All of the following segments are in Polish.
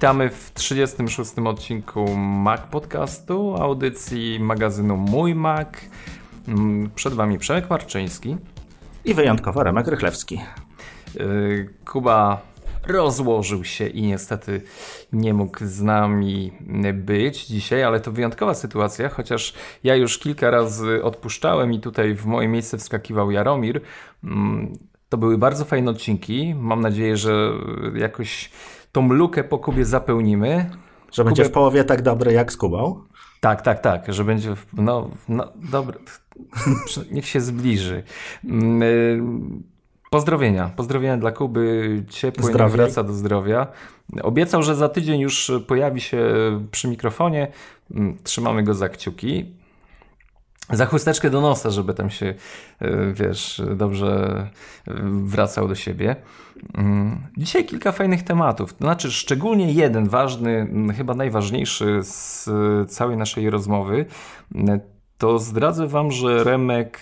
Witamy w 36. odcinku Mac Podcastu, audycji magazynu Mój Mac. Mm, przed Wami Przemek Marczyński. I wyjątkowo Remek Rychlewski. Yy, Kuba rozłożył się i niestety nie mógł z nami być dzisiaj, ale to wyjątkowa sytuacja, chociaż ja już kilka razy odpuszczałem i tutaj w moje miejsce wskakiwał Jaromir. Mm, to były bardzo fajne odcinki. Mam nadzieję, że jakoś tą lukę po Kubie zapełnimy. Że będzie w połowie tak dobry jak z Kubą? Tak, tak, tak, że będzie, no, no dobry, niech się zbliży. Mm, y, pozdrowienia, pozdrowienia dla Kuby, ciepły, wraca do zdrowia. Obiecał, że za tydzień już pojawi się przy mikrofonie, mm, trzymamy go za kciuki za chusteczkę do nosa, żeby tam się, e, wiesz, dobrze e, wracał do siebie. Mm, dzisiaj kilka fajnych tematów. To znaczy, szczególnie jeden ważny, chyba najważniejszy z całej naszej rozmowy, to zdradzę Wam, że Remek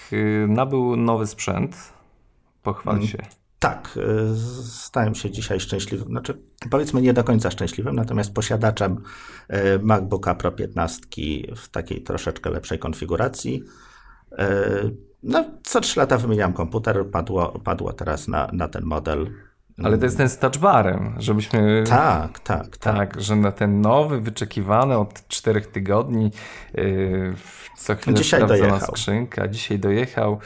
nabył nowy sprzęt. Pochwal mm. się. Tak, y, stałem się dzisiaj szczęśliwym, znaczy powiedzmy nie do końca szczęśliwym, natomiast posiadaczem y, MacBooka Pro 15 w takiej troszeczkę lepszej konfiguracji. Y, no, co 3 lata wymieniam komputer, padło, padło teraz na, na ten model. Ale to jest ten z touchbarem, żebyśmy... Tak, tak, tak. Tak, że na ten nowy, wyczekiwany od czterech tygodni, yy, co chwilę Dzisiaj dojechał. skrzynka, dzisiaj dojechał.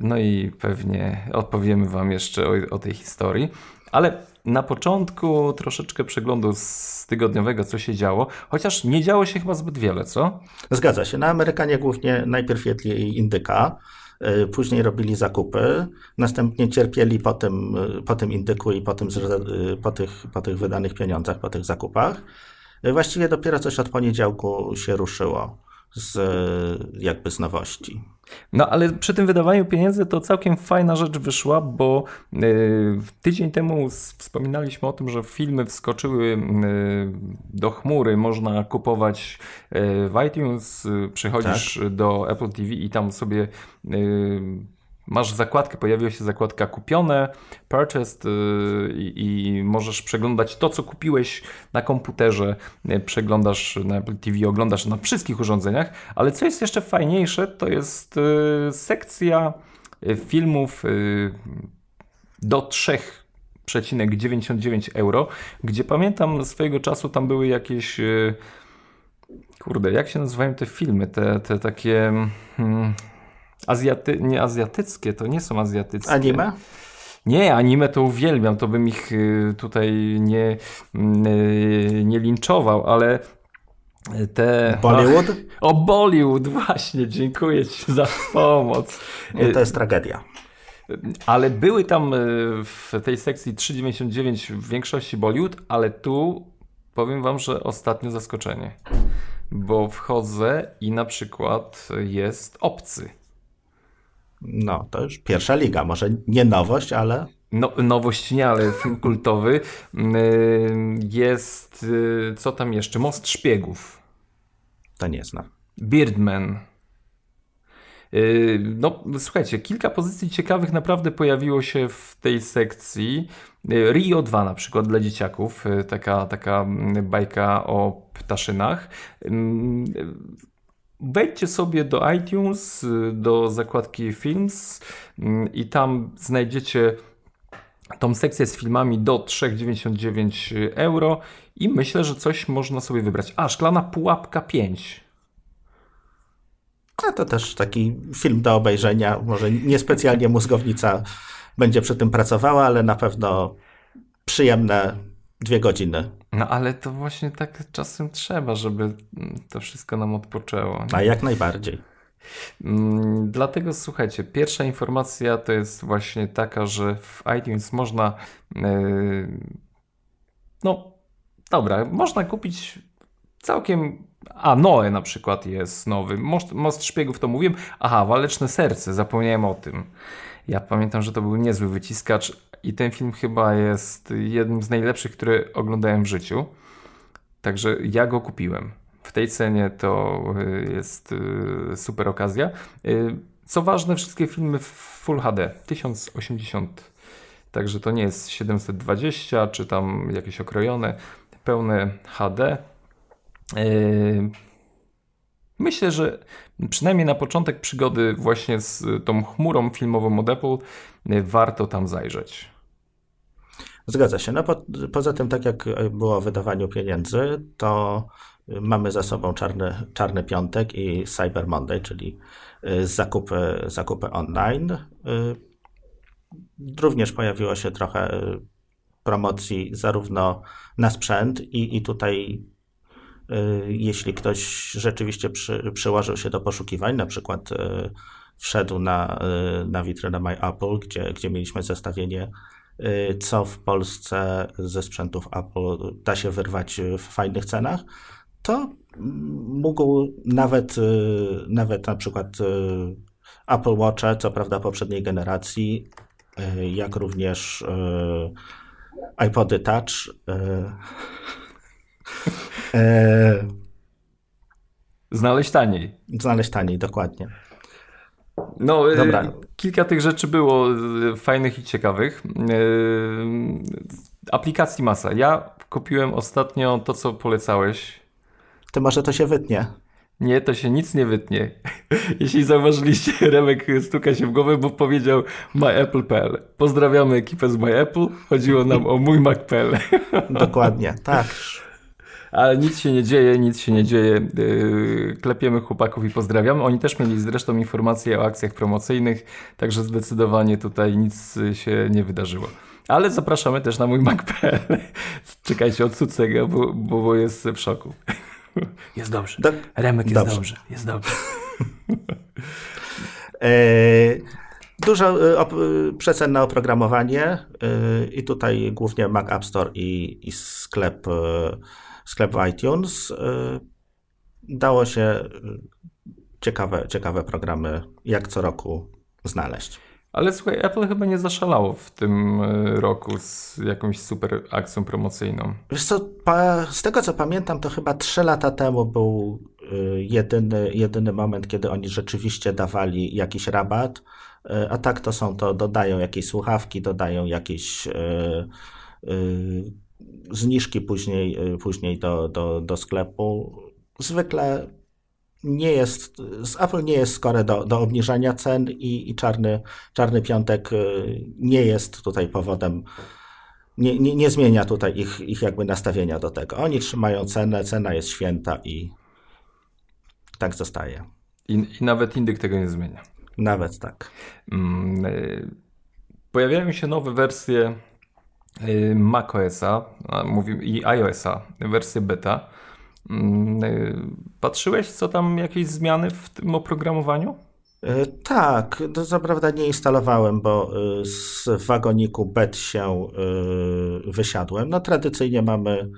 No i pewnie odpowiemy Wam jeszcze o, o tej historii. Ale na początku troszeczkę przeglądu z tygodniowego, co się działo, chociaż nie działo się chyba zbyt wiele, co? Zgadza się. Na Amerykanie głównie najpierw jedli indyka, y, później robili zakupy, następnie cierpieli po tym, y, po tym indyku i po, tym, y, po, tych, po tych wydanych pieniądzach, po tych zakupach. Właściwie dopiero coś od poniedziałku się ruszyło z, jakby z nowości. No ale przy tym wydawaniu pieniędzy to całkiem fajna rzecz wyszła, bo yy, tydzień temu wspominaliśmy o tym, że filmy wskoczyły yy, do chmury, można kupować yy, w iTunes, przychodzisz tak. do Apple TV i tam sobie Masz zakładkę, pojawiła się zakładka kupione, purchased yy, i możesz przeglądać to, co kupiłeś na komputerze, yy, przeglądasz na Apple TV, oglądasz na wszystkich urządzeniach, ale co jest jeszcze fajniejsze, to jest yy, sekcja filmów do 3,99 euro, gdzie pamiętam swojego czasu tam były jakieś kurde, jak się nazywają te filmy, te, te takie... Hmm, Azjaty, nie azjatyckie, to nie są azjatyckie. Anime? Nie, anime to uwielbiam, to bym ich y, tutaj nie, y, nie linczował, ale te... Bollywood? Ach, o, Bollywood, właśnie, dziękuję Ci za pomoc. No, to jest tragedia. Ale były tam y, w tej sekcji 3,99 w większości Bollywood, ale tu powiem Wam, że ostatnio zaskoczenie. Bo wchodzę i na przykład jest obcy. No, to już pierwsza liga. Może nie nowość, ale. No, nowość nie, ale film kultowy. Mm, jest. Y, co tam jeszcze? Most Szpiegów. To nie znam. Birdman. Y, no, słuchajcie, kilka pozycji ciekawych naprawdę pojawiło się w tej sekcji. Y, Rio 2 na przykład dla dzieciaków, taka, taka mm, bajka o ptaszynach. Wejdźcie sobie do iTunes, do zakładki Films mm, i tam znajdziecie tą sekcję z filmami do 3,99 euro i myślę, że coś można sobie wybrać. A, Szklana Pułapka 5. A to też taki film do obejrzenia. Może niespecjalnie mózgownica będzie przy tym pracowała, ale na pewno przyjemne dwie godziny. No ale to właśnie tak czasem trzeba, żeby to wszystko nam odpoczęło. Nie? A jak najbardziej. Mm, dlatego słuchajcie, pierwsza informacja to jest właśnie taka, że w iTunes można. Yy, no, dobra, można kupić całkiem. A, Noe na przykład jest nowy. Most, Most Szpiegów to mówiłem. Aha, Waleczne Serce, zapomniałem o tym. Ja pamiętam, że to był niezły wyciskacz i ten film chyba jest jednym z najlepszych, które oglądałem w życiu. Także ja go kupiłem. W tej cenie to y, jest y, super okazja. Y, co ważne, wszystkie filmy w Full HD 1080. Także to nie jest 720 czy tam jakieś okrojone. pełne HD. Myślę, że przynajmniej na początek przygody właśnie z tą chmurą filmową od Apple warto tam zajrzeć. Zgadza się. No po, poza tym, tak jak było o wydawaniu pieniędzy, to mamy za sobą czarny, czarny piątek i Cyber Monday, czyli y, zakupy, zakupy online. Y, również pojawiło się trochę y, promocji zarówno na sprzęt i, i tutaj jeśli ktoś rzeczywiście przy, przyłożył się do poszukiwań, na przykład wszedł na, na witrynę My Apple, gdzie, gdzie mieliśmy zestawienie Y, co w Polsce ze sprzętów Apple da się wyrwać w fajnych cenach, to mógł nawet, y, nawet na przykład y, Apple Watche, co prawda poprzedniej generacji, jak również iPody Touch. Znaleźć taniej. Znaleźć taniej, dokładnie. No, y, Dobra. kilka tych rzeczy było y, fajnych i ciekawych. Aplikacji masa. Ja kupiłem ostatnio to, co polecałeś. To może to się wytnie. Nie, to się nic nie wytnie. Jeśli zauważyliście, Remek stuka się w głowę, bo powiedział myapple.pl. Pozdrawiamy ekipę z myapple. Chodziło nam o mój Mac.pl. Dokładnie, tak. Ale nic się nie dzieje, nic się nie dzieje. Yy, klepiemy chłopaków i pozdrawiamy. Oni też mieli zresztą informacje o akcjach promocyjnych, także zdecydowanie tutaj nic się nie wydarzyło. Ale zapraszamy też na mój Mac.pl. Czekajcie, odsucę go, bo, bo, jest w szoku. Jest dobrze. Do... Remek jest dobrze. dobrze. Jest dobrze. E, dużo e, e, przecen na oprogramowanie i tutaj głównie Mac App Store i, i sklep sklep w iTunes, y, dało się y, ciekawe, ciekawe programy jak co roku znaleźć. Ale słuchaj, Apple chyba nie zaszalało w tym y, roku z jakąś super akcją promocyjną. Wiesz co, z tego co pamiętam, to chyba trzy lata temu był jedyny, jedyny moment, kiedy oni rzeczywiście dawali jakiś rabat, a tak to są to, dodają jakieś słuchawki, dodają jakieś zniżki później, y, później do, do, do sklepu. Zwykle nie jest, z Apple nie jest skore do, do obniżania cen i, i czarny, czarny piątek y, nie jest tutaj powodem, nie, nie, nie zmienia tutaj ich, ich jakby nastawienia do tego. Oni trzymają cenę, cena jest święta i tak zostaje. I, i nawet indyk tego nie zmienia. Nawet tak. Mm, y, pojawiają się nowe wersje macOSa i iOSa, wersję beta. Mm, y, patrzyłeś, co tam jakieś zmiany w tym oprogramowaniu? Y, tak, to co prawda nie instalowałem, bo z wagoniku bet się wysiadłem. No tradycyjnie mamy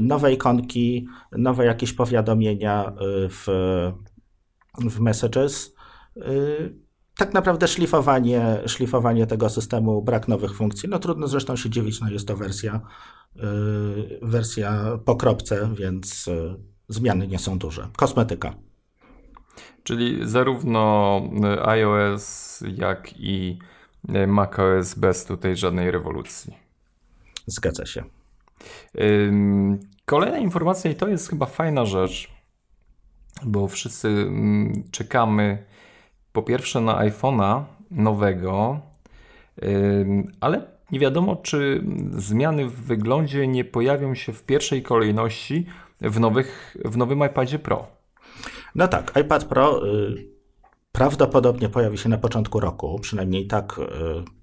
nowe ikonki, nowe jakieś powiadomienia w, w Messages tak naprawdę szlifowanie, szlifowanie tego systemu, brak nowych funkcji. No trudno zresztą się dziwić, no jest to wersja, yy, wersja po kropce, więc yy, zmiany nie są duże. Kosmetyka. Czyli zarówno y, iOS, jak i y, macOS bez tutaj żadnej rewolucji. Zgadza się. Kolejna informacja, i to jest chyba fajna rzecz, bo wszyscy mm, czekamy po pierwsze na iPhone'a nowego, ale nie wiadomo, czy zmiany w wyglądzie nie pojawią się w pierwszej kolejności w, nowych, w nowym iPadzie Pro. No tak, iPad Pro y, prawdopodobnie pojawi się na początku roku, przynajmniej tak. Y,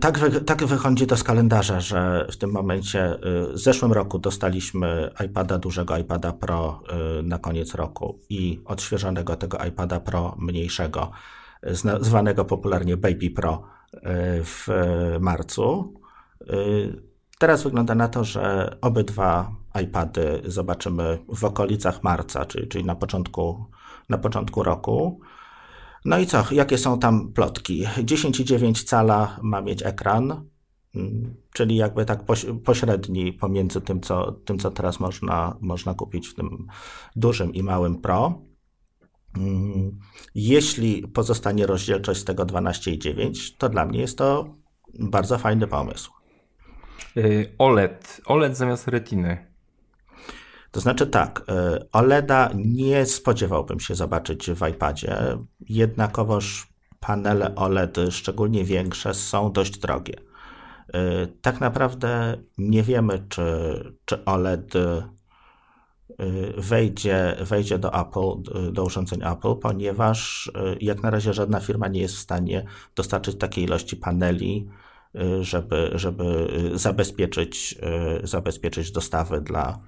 tak, wy, tak wychodzi to z kalendarza, że w tym momencie y, w zeszłym roku dostaliśmy iPada, dużego iPada Pro y, na koniec roku i odświeżonego tego iPada Pro mniejszego, zwanego popularnie Baby Pro w marcu. Teraz wygląda na to, że obydwa iPady zobaczymy w okolicach marca, czyli, czyli na, początku, na początku roku. No i co, jakie są tam plotki? 10,9 cala ma mieć ekran, mm, czyli jakby tak pośredni pomiędzy tym, co, tym, co teraz można, można kupić w tym dużym i małym Pro. Mm, jeśli pozostanie rozdzielczość z tego 12,9, to dla mnie jest to bardzo fajny pomysł. OLED. OLED zamiast retiny. To znaczy tak, OLEDa nie spodziewałbym się zobaczyć w iPadzie, jednakowoż panele OLED, szczególnie większe, są dość drogie. Tak naprawdę nie wiemy, czy, czy OLED Y, wejdzie, wejdzie do Apple, y, do urządzeń Apple, ponieważ y, jak na razie żadna firma nie jest w stanie dostarczyć takiej ilości paneli, żeby, żeby zabezpieczyć, zabezpieczyć dostawy dla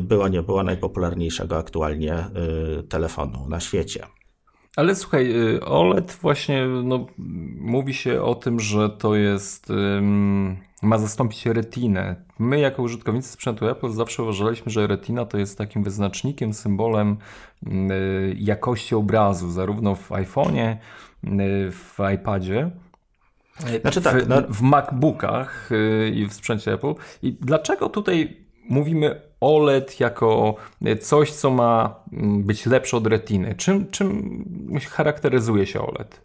było nie było najpopularniejszego aktualnie telefonu na świecie. Ale słuchaj, OLED właśnie, no, mówi się o tym, że to jest, ma zastąpić retinę. My jako użytkownicy sprzętu Apple zawsze uważaliśmy, że retina to jest takim wyznacznikiem, symbolem jakości obrazu, zarówno w iPhone'ie, w iPadzie, znaczy tak, w, no... w MacBookach i w sprzęcie Apple. I dlaczego tutaj mówimy OLED jako coś, co ma mm, być lepsze od retiny. Czym, czym charakteryzuje się OLED?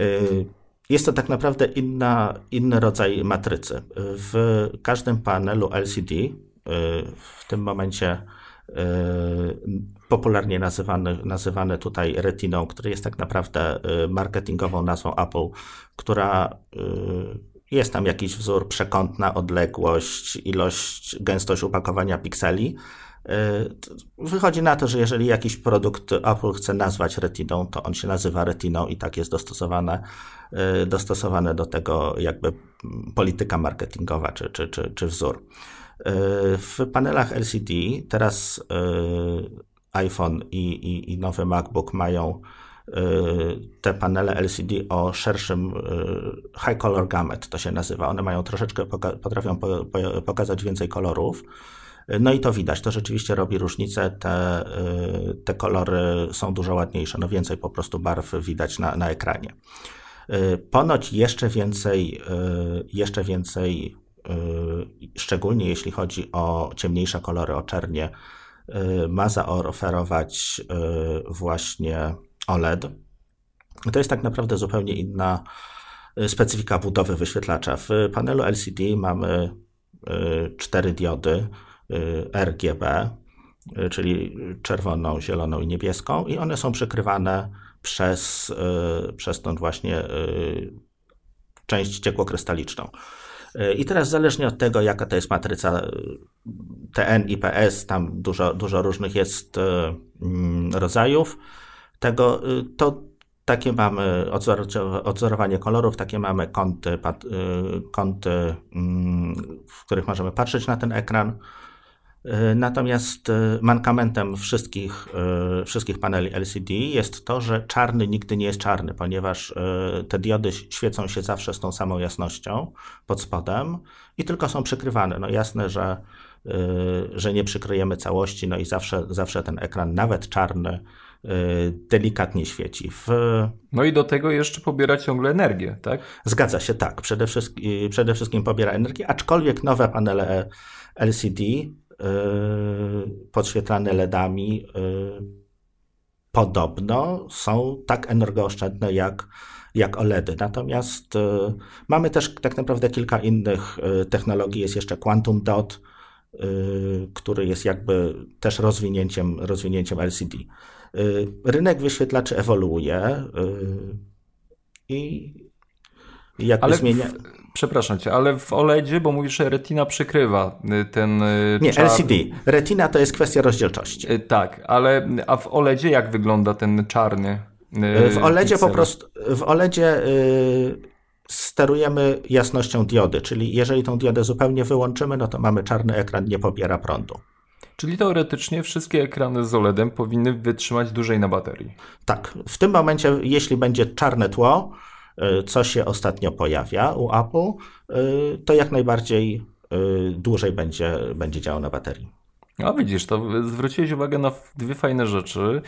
Y, jest to tak naprawdę inna, inny rodzaj matrycy. W każdym panelu LCD, y, w tym momencie y, popularnie nazywany, nazywany tutaj retiną, który jest tak naprawdę marketingową nazwą Apple, która jest tam jakiś wzór, przekątna odległość, ilość, gęstość upakowania pikseli. Y, wychodzi na to, że jeżeli jakiś produkt Apple chce nazwać retiną, to on się nazywa retiną i tak jest dostosowane, y, dostosowane do tego jakby polityka marketingowa czy, czy, czy, czy wzór. Y, w panelach LCD teraz iPhone i, i, i nowy MacBook mają te panele LCD o szerszym y, high color gamut, to się nazywa. One mają troszeczkę, potrafią pokazać więcej kolorów. Y, no i to widać, to rzeczywiście robi różnicę. Te, te kolory są dużo ładniejsze, no więcej po prostu barw widać na, na ekranie. Ponoć jeszcze więcej, jeszcze więcej, szczególnie jeśli chodzi o ciemniejsze kolory, o czernie, ma zaoferować właśnie OLED. To jest tak naprawdę zupełnie inna y, specyfika budowy wyświetlacza. W panelu LCD mamy y, cztery diody y, RGB, czyli czerwoną, zieloną i niebieską, i one są przykrywane przez, przez tą właśnie część ciekłokrystaliczną. I teraz zależnie od tego, jaka to jest matryca TN i PS, tam dużo, dużo różnych jest mm, rodzajów tego, y, to takie mamy odzorowanie kolorów, takie mamy kąty, y, kąty, mm, w których możemy patrzeć na ten ekran. Y, natomiast mankamentem wszystkich, wszystkich paneli LCD jest to, że czarny nigdy nie jest czarny, ponieważ te diody świecą się zawsze z tą samą jasnością pod spodem i tylko są przykrywane. No jasne, że, że nie przykryjemy całości, no i zawsze, zawsze ten ekran, nawet czarny, delikatnie świeci. W... No i do tego jeszcze pobiera ciągle energię, tak? Zgadza się, tak. Przede wszystkim, przede wszystkim pobiera energię, aczkolwiek nowe panele LCD yy, podświetlane LEDami podobno są tak energooszczędne jak, jak OLEDy. Natomiast mamy też tak naprawdę kilka innych y, technologii. Jest jeszcze Quantum Dot, y, który jest jakby też rozwinięciem, rozwinięciem LCD. Y, rynek wyświetlaczy ewoluuje y, i jakby ale zmienia. W, przepraszam cię, ale w OLEDzie, bo mówisz, że Retina przykrywa y, ten. Nie, czar... LCD. Retina to jest kwestia rozdzielczości. Tak, ale a w OLEDzie jak wygląda ten czarny? W OLEDzie po prostu. W OLEDzie. sterujemy jasnością diody, czyli jeżeli tą diodę zupełnie wyłączymy, no to mamy czarny ekran, nie pobiera prądu. Czyli teoretycznie wszystkie ekrany z OLEDem powinny wytrzymać dłużej na baterii. Tak. W tym momencie, jeśli będzie czarne tło, y, co się ostatnio pojawia u Apple, y, to jak najbardziej y, dłużej będzie, będzie działał na baterii. A widzisz, to zwróciłeś uwagę na dwie fajne rzeczy.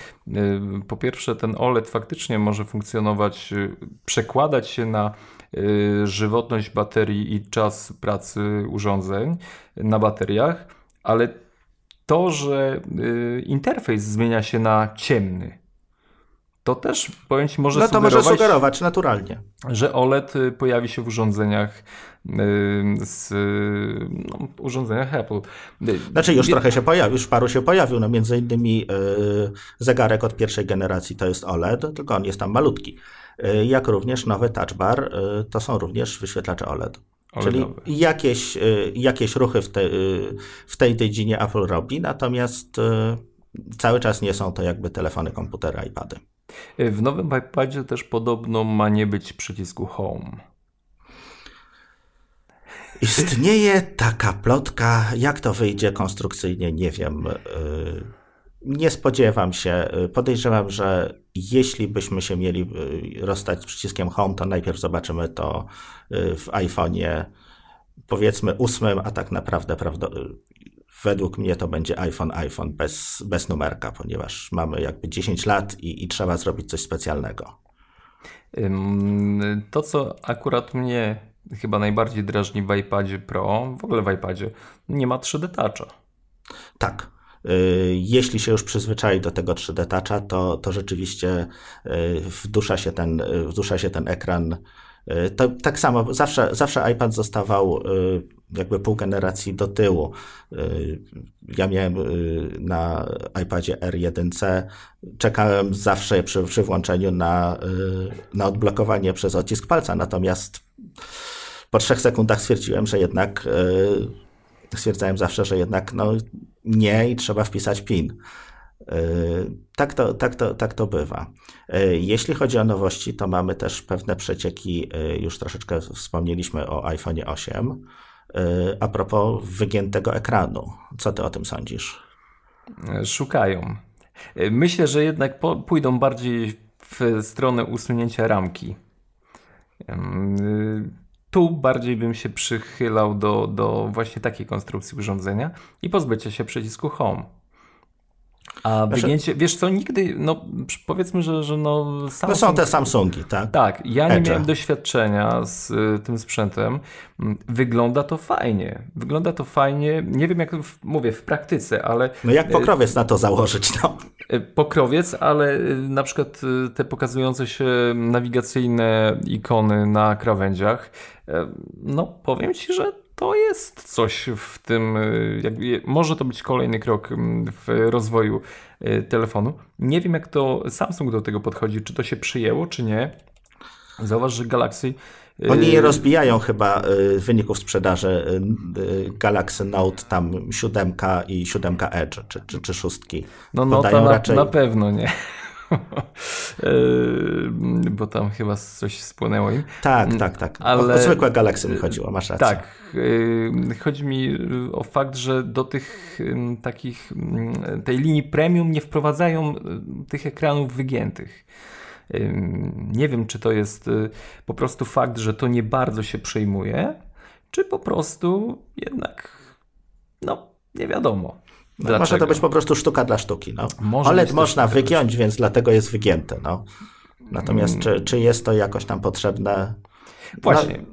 Po pierwsze, ten OLED faktycznie może funkcjonować, przekładać się na żywotność baterii i czas pracy urządzeń na bateriach, ale to, że y, interfejs zmienia się na ciemny, to też powiem Ci może No to sugerować, może sugerować naturalnie. że OLED y, pojawi się w urządzeniach z no, urządzeniach Apple. Znaczy już trochę się pojawił, już paru się pojawił, no między innymi zegarek od pierwszej generacji to jest OLED, tylko on jest tam malutki. Jak również nowy touch bar to są również wyświetlacze OLED. Czyli jakieś, y, jakieś ruchy w, te, y, w tej dziedzinie Apple robi, natomiast y, cały czas nie są to jakby telefony, komputery, iPady. W nowym iPadzie też podobno ma nie być przycisku Home. Istnieje taka plotka, jak to wyjdzie konstrukcyjnie, nie wiem. Nie spodziewam się. Podejrzewam, że jeśli byśmy się mieli rozstać z przyciskiem Home, to najpierw zobaczymy to w iPhone'ie powiedzmy ósmym, a tak naprawdę według mnie to będzie iPhone, iPhone bez, bez numerka, ponieważ mamy jakby 10 lat i, i trzeba zrobić coś specjalnego. To, co akurat mnie chyba najbardziej drażni w iPadzie Pro, w ogóle w iPadzie, nie ma 3D Toucha. Tak. Y, jeśli się już przyzwyczai do tego 3D Toucha, to, to rzeczywiście y, wdusza się ten, wdusza się ten ekran. To, tak samo, zawsze, zawsze iPad zostawał jakby pół generacji do tyłu. Ja miałem na iPadzie R1C, czekałem zawsze przy, przy włączeniu na, na odblokowanie przez odcisk palca, natomiast po trzech sekundach stwierdziłem, że jednak stwierdzałem zawsze, że jednak no, nie i trzeba wpisać PIN. Tak to, tak, to, tak to bywa. Jeśli chodzi o nowości, to mamy też pewne przecieki, już troszeczkę wspomnieliśmy o iPhone 8. A propos wygiętego ekranu, co ty o tym sądzisz? Szukają. Myślę, że jednak pójdą bardziej w stronę usunięcia ramki. Tu bardziej bym się przychylał do, do właśnie takiej konstrukcji urządzenia i pozbycia się przycisku Home. A wygięcie, wiesz co, nigdy, no powiedzmy, że, że no... Samsung, no są te Samsungi, tak? Tak, ja nie miałem doświadczenia z y, tym sprzętem. Mm, wygląda to fajnie, wygląda to fajnie, nie wiem jak, w, mówię, w praktyce, ale... No jak pokrowiec na to założyć, no. Y, pokrowiec, ale y, na przykład te pokazujące się nawigacyjne ikony na krawędziach, no powiem Ci, że to jest coś w tym, y, jakby, może to być kolejny krok mm, w rozwoju y, telefonu. Nie wiem, jak to Samsung do tego podchodzi, czy to się przyjęło, czy nie. Zauważ, że Galaxy. Y, Oni nie rozbijają chyba wyników sprzedaży Galaxy Note tam 7 i 7 Edge, czy, czy, czy 6. No, no to na, raczej... na pewno nie. Yy, bo tam chyba coś spłynęło im. Tak, tak, tak. Ale... O zwykłe galaksy mi chodziło, masz rację. Tak. Yy, chodzi mi o fakt, że do tych takich, tej linii premium nie wprowadzają tych ekranów wygiętych. Nie wiem, czy to jest y, po prostu fakt, że to nie bardzo się przejmuje, czy po prostu jednak, no, nie wiadomo. No, może to być po prostu sztuka dla sztuki. No. Może OLED można wygiąć, więc dlatego jest wygięte. No. Natomiast hmm. czy, czy jest to jakoś tam potrzebne? Właśnie. No,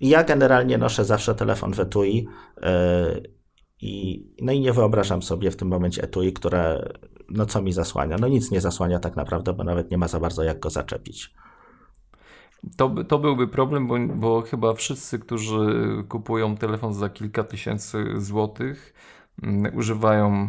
ja generalnie noszę zawsze telefon w etui yy, i, no i nie wyobrażam sobie w tym momencie etui, które no co mi zasłania? No nic nie zasłania tak naprawdę, bo nawet nie ma za bardzo jak go zaczepić. To, to byłby problem, bo, bo chyba wszyscy, którzy kupują telefon za kilka tysięcy złotych, używają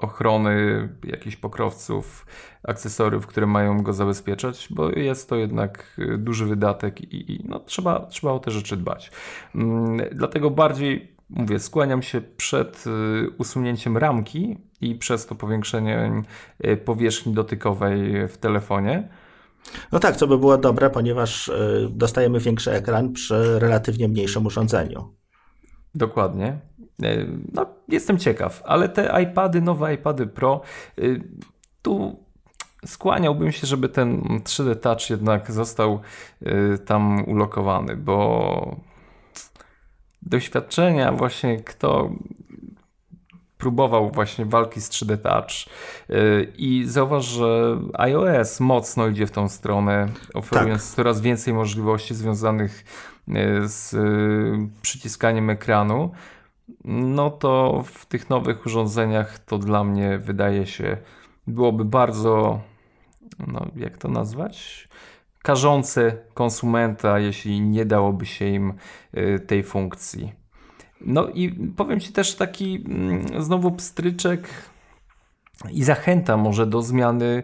ochrony jakichś pokrowców, akcesoriów, które mają go zabezpieczać, bo jest to jednak y, duży wydatek i, i no, trzeba, trzeba o te rzeczy dbać. Mm, dlatego bardziej mówię, skłaniam się przed y, usunięciem ramki i przez to powiększeniem y, powierzchni dotykowej w telefonie. No tak, co by było dobre, ponieważ dostajemy większy ekran przy relatywnie mniejszym urządzeniu. Dokładnie. E, no, jestem ciekaw, ale te iPady, nowe iPady Pro, y, tu skłaniałbym się, żeby ten 3D Touch jednak został y, tam ulokowany, bo doświadczenia właśnie kto próbował właśnie walki z 3D Touch i zauważ, że iOS mocno idzie w tą stronę, oferując tak. coraz więcej możliwości związanych z przyciskaniem ekranu no to w tych nowych urządzeniach to dla mnie wydaje się byłoby bardzo no jak to nazwać? Karzące konsumenta, jeśli nie dałoby się im tej funkcji. No i powiem Ci też taki mm, znowu pstryczek i zachęta może do zmiany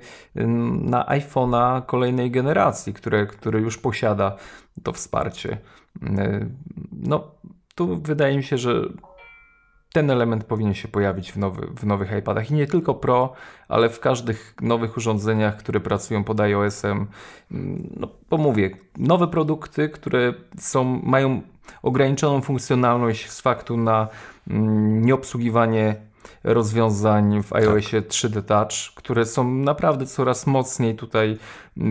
na iPhone'a kolejnej generacji, które, które już posiada to wsparcie. No, tu wydaje mi się, że ten element powinien się pojawić w, nowy, w nowych iPadach i nie tylko Pro, ale w każdych nowych urządzeniach, które pracują pod iOS-em. No, pomówię, nowe produkty, które są, mają ograniczoną funkcjonalność z faktu na mm, nieobsługiwanie rozwiązań w iOSie tak. 3D Touch, które są naprawdę coraz mocniej tutaj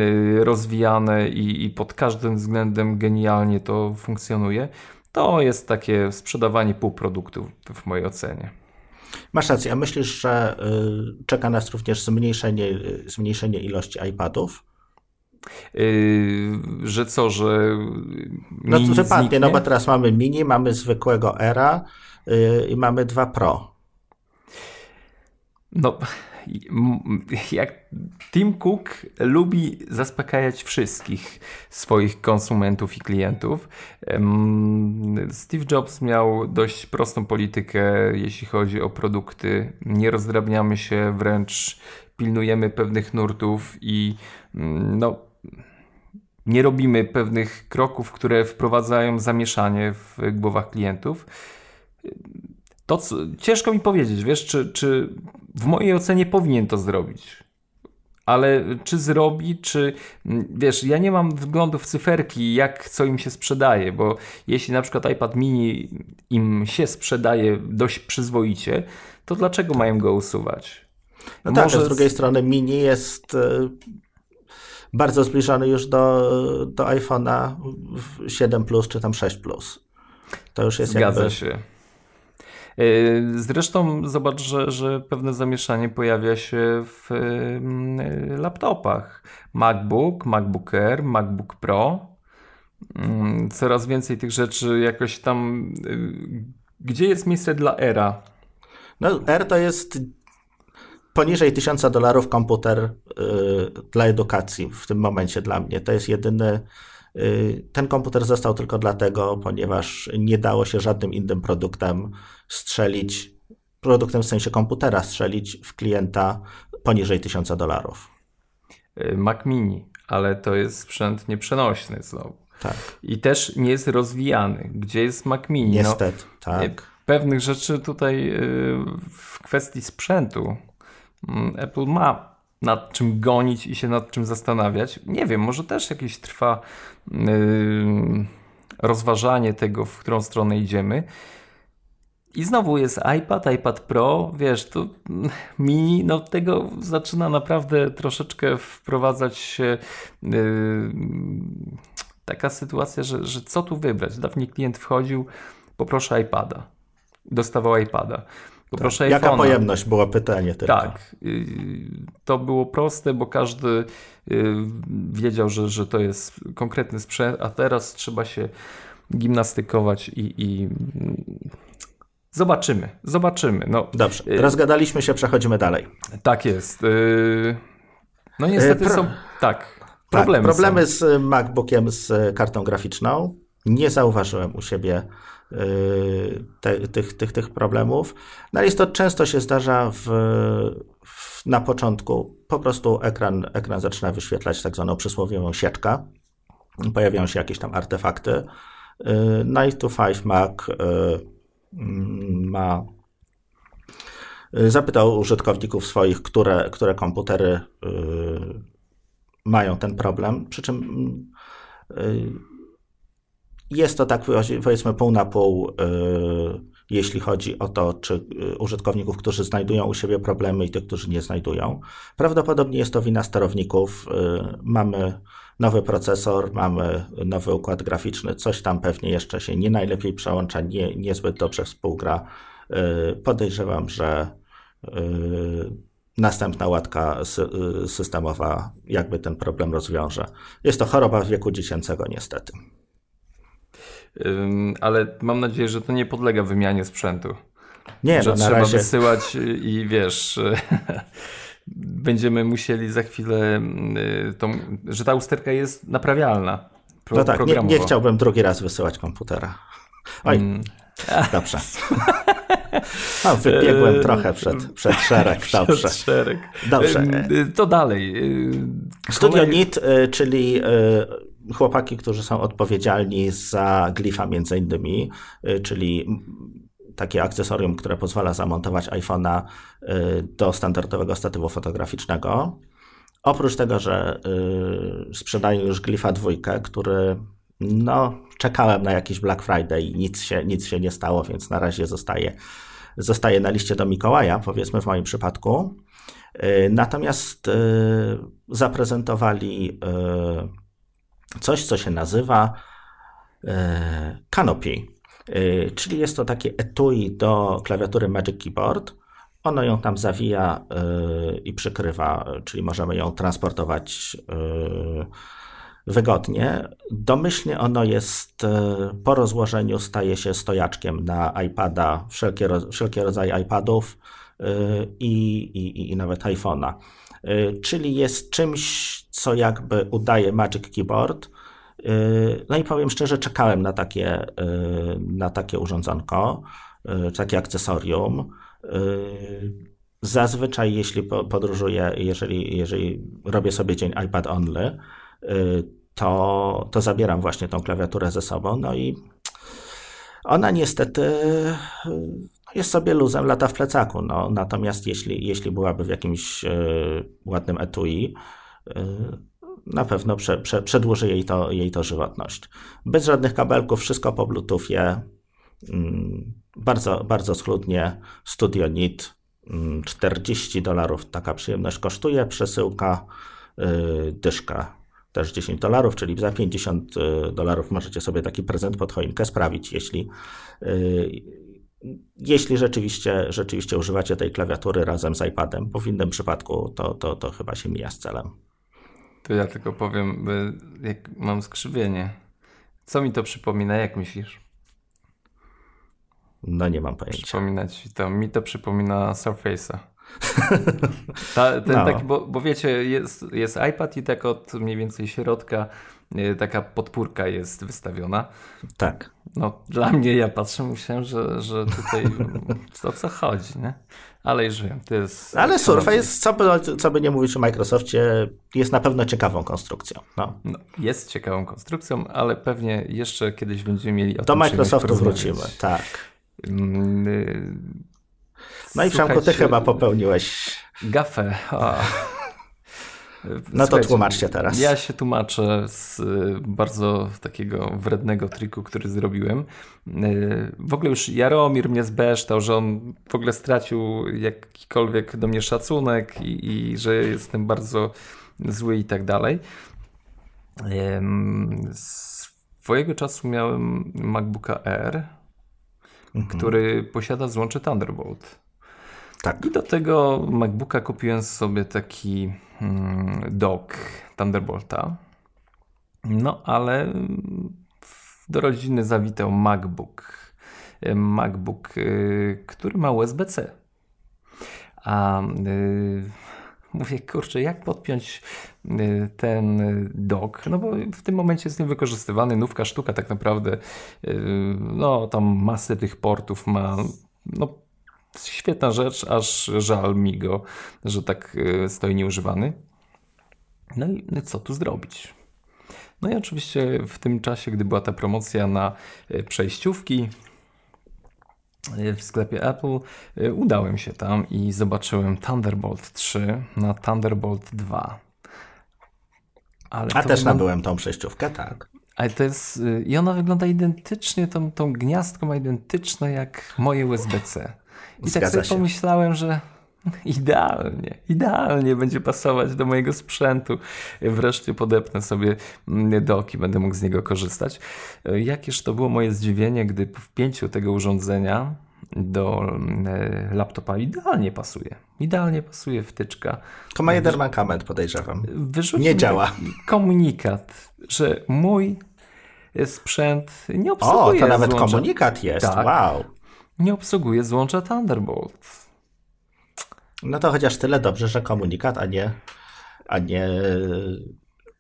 y, rozwijane i, i pod każdym względem genialnie to funkcjonuje. To jest takie sprzedawanie półproduktów w mojej ocenie. Masz rację, a myślisz, że y, czeka nas również zmniejszenie, y, zmniejszenie ilości iPadów? Yy, że co, że. No to wypadnie, no bo teraz mamy mini, mamy zwykłego Era yy, i mamy dwa Pro. No, jak Tim Cook lubi zaspokajać wszystkich swoich konsumentów i klientów. Steve Jobs miał dość prostą politykę, jeśli chodzi o produkty. Nie rozdrabniamy się, wręcz pilnujemy pewnych nurtów i mm, no, nie robimy pewnych kroków, które wprowadzają zamieszanie w głowach klientów. To co, ciężko mi powiedzieć, wiesz, czy, czy w mojej ocenie powinien to zrobić. Ale czy zrobi, czy wiesz, ja nie mam wglądu w cyferki, jak co im się sprzedaje, bo jeśli na przykład iPad mini im się sprzedaje dość przyzwoicie, to dlaczego mają go usuwać? No Może... tak, a z drugiej strony mini jest e, bardzo zbliżony już do, do iPhone'a 7 Plus czy tam 6 Plus. To już jest Zgadza jakby... się. Y, zresztą zobacz, że, że pewne zamieszanie pojawia się w y, laptopach. MacBook, MacBook Air, MacBook Pro. Mm, coraz więcej tych rzeczy jakoś tam. Y, gdzie jest miejsce dla Era? No, R to jest poniżej 1000 dolarów komputer dla edukacji w tym momencie dla mnie. To jest jedyny ten komputer został tylko dlatego, ponieważ nie dało się żadnym innym produktem strzelić, produktem w sensie komputera strzelić w klienta poniżej 1000 dolarów. Y, Mac Mini, ale to jest sprzęt nieprzenośny znowu. Tak. I też nie jest rozwijany. Gdzie jest Mac Mini? No, Niestety, no, tak. Pewnych rzeczy tutaj w kwestii sprzętu mm, Apple ma nad czym gonić i się nad czym zastanawiać. Nie wiem, może też jakieś trwa yy, rozważanie tego, w którą stronę idziemy. I znowu jest iPad, iPad Pro, wiesz, to mini, no tego zaczyna naprawdę troszeczkę wprowadzać się yy, taka sytuacja, że, że co tu wybrać. Dawniej klient wchodził, poproszę iPada, dostawał iPada. Poproszę tak. Jaka pojemność była pytanie tylko. Tak. Y, to było proste, bo każdy y, wiedział, że, że to jest konkretny sprzęt, a teraz trzeba się gimnastykować i, i zobaczymy, zobaczymy. No, Dobrze, y, rozgadaliśmy się, przechodzimy dalej. Tak jest. No niestety Pro... są, tak, problemy tak, problemy są. z MacBookiem z kartą graficzną. Nie zauważyłem u siebie te, tych, tych, tych problemów. No jest to często się zdarza w, w, na początku. Po prostu ekran, ekran zaczyna wyświetlać tak zwaną przysłowiową sieczkę. Pojawiają się jakieś tam artefakty. Night to 5 Mac ma zapytał użytkowników swoich, które, które komputery mają ten problem. Przy czym jest to tak powiedzmy pół na pół, y, jeśli chodzi o to, czy y, użytkowników, którzy znajdują u siebie problemy i tych, którzy nie znajdują. Prawdopodobnie jest to wina sterowników. Y, mamy nowy procesor, mamy nowy układ graficzny, coś tam pewnie jeszcze się nie najlepiej przełącza, nie, niezbyt dobrze współgra. Podejrzewam, że następna łatka systemowa jakby ten problem rozwiąże. Jest to choroba wieku dziecięcego niestety ale mam nadzieję, że to nie podlega wymianie sprzętu. Nie, że no, trzeba razie... wysyłać i wiesz. będziemy musieli za chwilę, y, tą, że ta usterka jest naprawialna. Pro, no tak, nie, nie, chciałbym drugi raz wysyłać komputera. Oj, mm. dobrze. No, wybiegłem trochę przed, przed szereg, dobrze. Przed szereg. Dobrze. To dalej. Studio Kolej... NIT, czyli chłopaki, którzy są odpowiedzialni za glifa między innymi, czyli takie akcesorium, które pozwala zamontować iPhone'a do standardowego statywu fotograficznego. Oprócz tego, że sprzedają już glifa dwójkę, który no, czekałem na jakiś Black Friday i nic się, nic się nie stało, więc na razie zostaje, zostaje na liście do Mikołaja, powiedzmy w moim przypadku. Natomiast zaprezentowali coś, co się nazywa e, Canopy, e, czyli jest to takie etui do klawiatury Magic Keyboard. Ono ją tam zawija e, i przykrywa, czyli możemy ją transportować wygodnie. Domyślnie ono jest po rozłożeniu staje się stojaczkiem na iPada, wszelkie, wszelkie rodzaje iPadów i, i, i nawet iPhone'a. Czyli jest czymś, co jakby udaje Magic Keyboard. Y, no i powiem szczerze, czekałem na takie, y, na takie urządzonko, y, takie akcesorium. Zazwyczaj, jeśli podróżuję, jeżeli, jeżeli robię sobie dzień iPad only, to, to zabieram właśnie tą klawiaturę ze sobą. No i ona niestety jest sobie luzem, lata w plecaku. No, natomiast jeśli, jeśli byłaby w jakimś ładnym etui, na pewno prze, prze, przedłuży jej to, jej to żywotność. Bez żadnych kabelków, wszystko po Bluetoothie. Mm, bardzo, bardzo schludnie. Studio NIT 40 mm, dolarów taka przyjemność kosztuje. Przesyłka y, dyszka też 10 dolarów, czyli za 50 y, dolarów możecie sobie taki prezent pod choinkę sprawić, jeśli, jeśli rzeczywiście, rzeczywiście używacie tej klawiatury razem z iPadem, bo w innym przypadku to, to, to chyba się mija z celem. To ja tylko powiem, jak mam skrzywienie. Co mi to przypomina, jak myślisz? No nie mam pojęcia. Przypomina ci to. Mi to przypomina Surface'a. Ta, ten no. taki, bo, bo wiecie, jest, jest iPad i tak od mniej więcej środka taka podpórka jest wystawiona. Tak. No, dla mnie, ja patrzę, myślałem, że, że tutaj o co chodzi, nie? Ale już wiem, to jest... Ale Surface, co by, co by nie mówić o Microsoftie, jest na pewno ciekawą konstrukcją. No. no. jest ciekawą konstrukcją, ale pewnie jeszcze kiedyś będziemy mieli o Do Microsoftu wrócimy, tak. Mm, no i Przemku, ty chyba popełniłeś... Gafę. No to tłumaczcie teraz. Ja się tłumaczę z y, bardzo takiego wrednego triku, który zrobiłem. Y, w ogóle już Jaromir mnie zbeształ, że on w ogóle stracił jakikolwiek do mnie szacunek i, i że jestem bardzo zły i tak dalej. Swojego czasu miałem MacBooka Air, mhm. który posiada złącze Thunderbolt. Tak. I do tego MacBooka kupiłem sobie taki hmm, dock Thunderbolta. No ale do rodziny zawitał MacBook. MacBook, y, który ma USB-C. A yy, mówię, kurczę, jak podpiąć y, ten dock? No bo w tym momencie jest niewykorzystywany, nówka sztuka tak naprawdę. Yy, no tam masę tych portów ma. No świetna rzecz, aż żal mi go, że tak e, stoi nieużywany. No i no co tu zrobić? No i oczywiście w tym czasie, gdy była ta promocja na e, przejściówki e, w sklepie Apple, udałem się tam i zobaczyłem Thunderbolt 3 na Thunderbolt 2. Ale A też wygląda... nabyłem tą przejściówkę, tak. Ale to jest. I ona wygląda identycznie, tą, tą gniazdką ma identyczne jak moje USB-C. I tak sobie się. pomyślałem, że idealnie, idealnie będzie pasować do mojego sprzętu. Wreszcie podepnę sobie doki, będę mógł z niego korzystać. Jakież to było moje zdziwienie, gdy w wpięciu tego urządzenia do e, laptopa idealnie pasuje. Idealnie pasuje wtyczka. To ma jeden mankament, podejrzewam. Wyrzucił nie działa. Komunikat, że mój sprzęt nie obsługuje. O, to nawet złącza. komunikat jest. Tak, wow nie obsługuje złącza Thunderbolt. No to chociaż tyle dobrze, że komunikat, a nie, a nie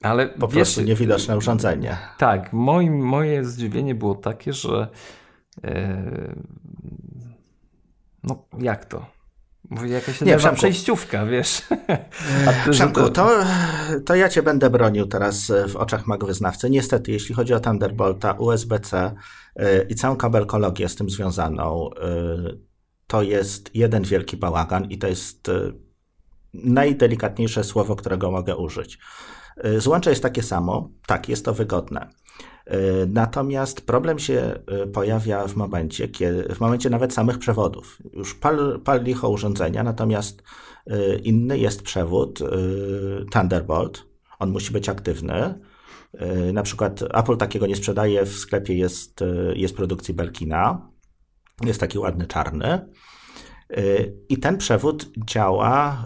ale po wiesz, prostu niewidoczne urządzenie. Tak, moim, moje zdziwienie było takie, że yy, no jak to? Mówię, jakaś nie, Przemku. przejściówka, wiesz. ty, Przemku, to, to ja cię będę bronił teraz w oczach magwyznawcy. Niestety, jeśli chodzi o Thunderbolta, USB-C yy, i całą kabelkologię z tym związaną, yy, to jest jeden wielki bałagan i to jest najdelikatniejsze słowo, którego mogę użyć. Złącze jest takie samo, tak, jest to wygodne. Y, natomiast problem się y, pojawia w momencie, kiedy, w momencie nawet samych przewodów. Już pal, pal licho urządzenia, natomiast inny jest przewód Thunderbolt. On musi być aktywny. Na przykład Apple takiego nie sprzedaje, w sklepie jest, jest produkcji Belkina. Jest taki ładny czarny. Y, I ten przewód działa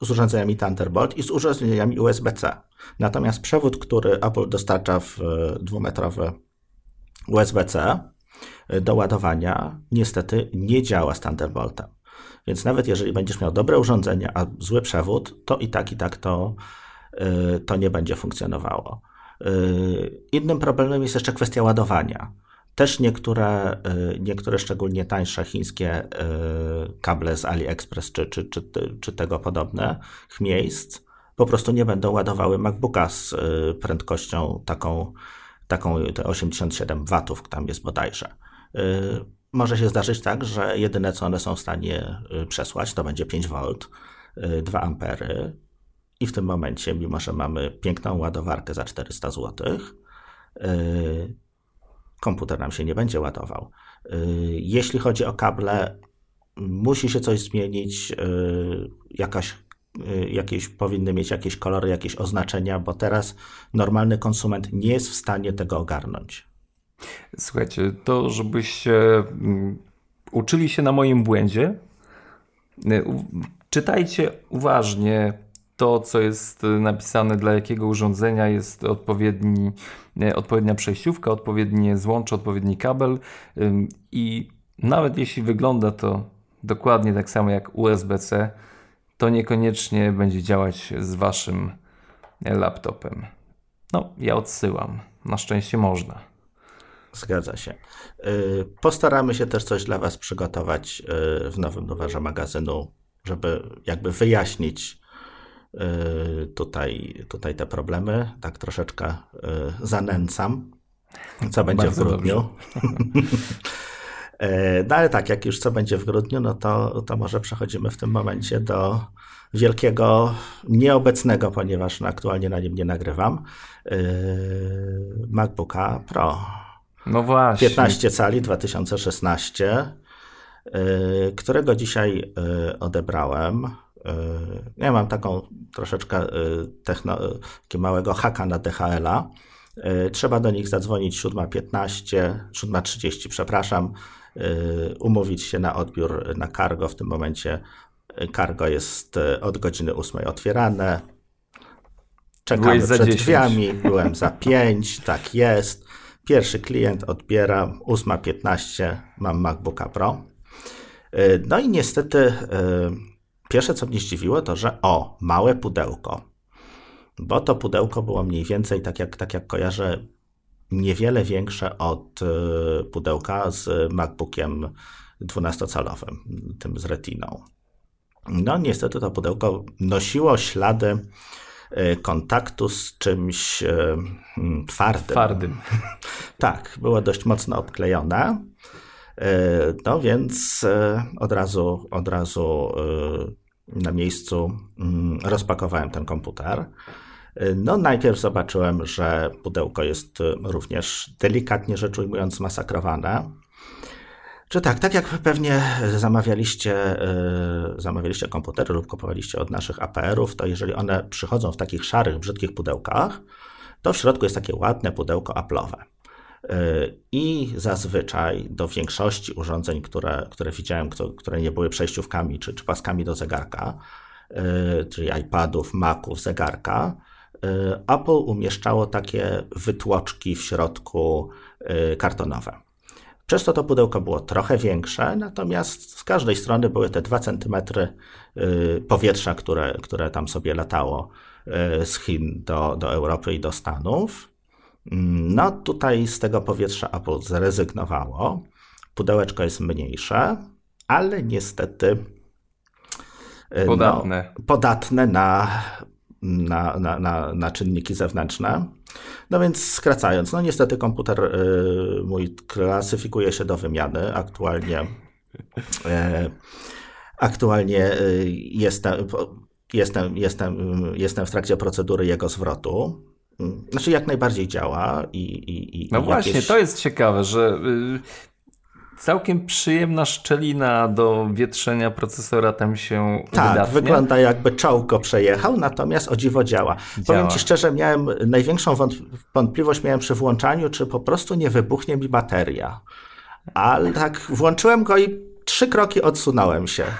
y, z urządzeniami Thunderbolt i z urządzeniami USB-C. Natomiast przewód, który Apple dostarcza w y, dwumetrowy USB-C do ładowania, niestety nie działa z Thunderboltem. Więc nawet jeżeli będziesz miał dobre urządzenie, a zły przewód, to i tak, i tak to, to nie będzie funkcjonowało. Innym problemem jest jeszcze kwestia ładowania. Też niektóre, y, niektóre szczególnie tańsze chińskie y, kable z AliExpress czy, czy, czy, czy tego podobne miejsc po prostu nie będą ładowały MacBooka z y, prędkością taką, taką te 87 watów, tam jest bodajże. Może się zdarzyć tak, że jedyne co one są w stanie przesłać to będzie 5 V, 2 ampery i w tym momencie, mimo że mamy piękną ładowarkę za 400 zł, komputer nam się nie będzie ładował. Y, jeśli chodzi o kable, musi się coś zmienić, y, jakaś, y, jakieś, powinny mieć jakieś kolory, jakieś oznaczenia, bo teraz normalny konsument nie jest w stanie tego ogarnąć. Słuchajcie, to żebyście mm, uczyli się na moim błędzie, czytajcie uważnie to, co jest y, napisane dla jakiego urządzenia, jest odpowiedni, y, odpowiednia przejściówka, odpowiednie złącze, odpowiedni kabel i nawet jeśli wygląda to dokładnie tak samo jak USB-C, to niekoniecznie będzie działać z waszym laptopem. No, ja odsyłam. Na szczęście można. Zgadza się. Y, postaramy się też coś dla Was przygotować w nowym numerze magazynu, żeby jakby wyjaśnić Y, tutaj, tutaj te problemy. Tak troszeczkę y, zanęcam, co będzie w grudniu. E, no ale tak, jak już co będzie w grudniu, no to, to może przechodzimy w tym momencie do wielkiego, nieobecnego, ponieważ aktualnie na nim nie nagrywam, y, MacBooka Pro. No właśnie. 15 cali 2016, którego dzisiaj odebrałem. E, ja mam taką troszeczkę e, techno, takiego małego haka na DHL-a. E, trzeba do nich zadzwonić 7.15, 7.30, przepraszam, umówić się na odbiór na cargo. W tym momencie cargo jest od godziny 8 otwierane. Czekamy przed 10. drzwiami, byłem za 5, tak jest. Pierwszy klient odbiera, 8.15 mam MacBooka Pro. No i niestety Pierwsze, co mnie zdziwiło, to że o, małe pudełko. Bo to pudełko było mniej więcej, tak jak, tak jak kojarzę, niewiele większe od y, pudełka z MacBookiem 12-calowym, tym z retiną. No, niestety to pudełko nosiło ślady y, kontaktu z czymś y, mm, twardym. Twardym. tak, było dość mocno obklejone. No więc od razu, od razu na miejscu mm, rozpakowałem ten komputer. No, najpierw zobaczyłem, że pudełko jest również delikatnie rzecz ujmując masakrowane. Czy tak, tak jak pewnie zamawialiście, zamawialiście komputery lub kupowaliście od naszych APR-ów, to jeżeli one przychodzą w takich szarych, brzydkich pudełkach, to w środku jest takie ładne pudełko Apple'owe. I zazwyczaj do większości urządzeń, które, które widziałem, które nie były przejściówkami czy, czy paskami do zegarka, e, czyli iPadów, Maców, zegarka, e, Apple umieszczało takie wytłoczki w środku e, kartonowe. Przez to to pudełko było trochę większe, natomiast z każdej strony były te 2 cm powietrza, które, które tam sobie latało z Chin do, do Europy i do Stanów. No tutaj z tego powietrza Apple zrezygnowało. Pudełeczko jest mniejsze, ale niestety y, podatne, no, podatne na, na, na, na, na czynniki zewnętrzne. No więc skracając, no niestety komputer y, mój klasyfikuje się do wymiany. Aktualnie, y, aktualnie y, jestem, jestem, jestem, jestem w trakcie procedury jego zwrotu. Znaczy jak najbardziej działa i, i, i No właśnie, jakieś... to jest ciekawe, że całkiem przyjemna szczelina do wietrzenia procesora tam się Tak, wydatnie. wygląda jakby czołg go przejechał, natomiast o dziwo działa. działa. Powiem Ci szczerze, miałem największą wątpliwość miałem przy włączaniu, czy po prostu nie wybuchnie mi bateria. Ale tak włączyłem go i trzy kroki odsunąłem się.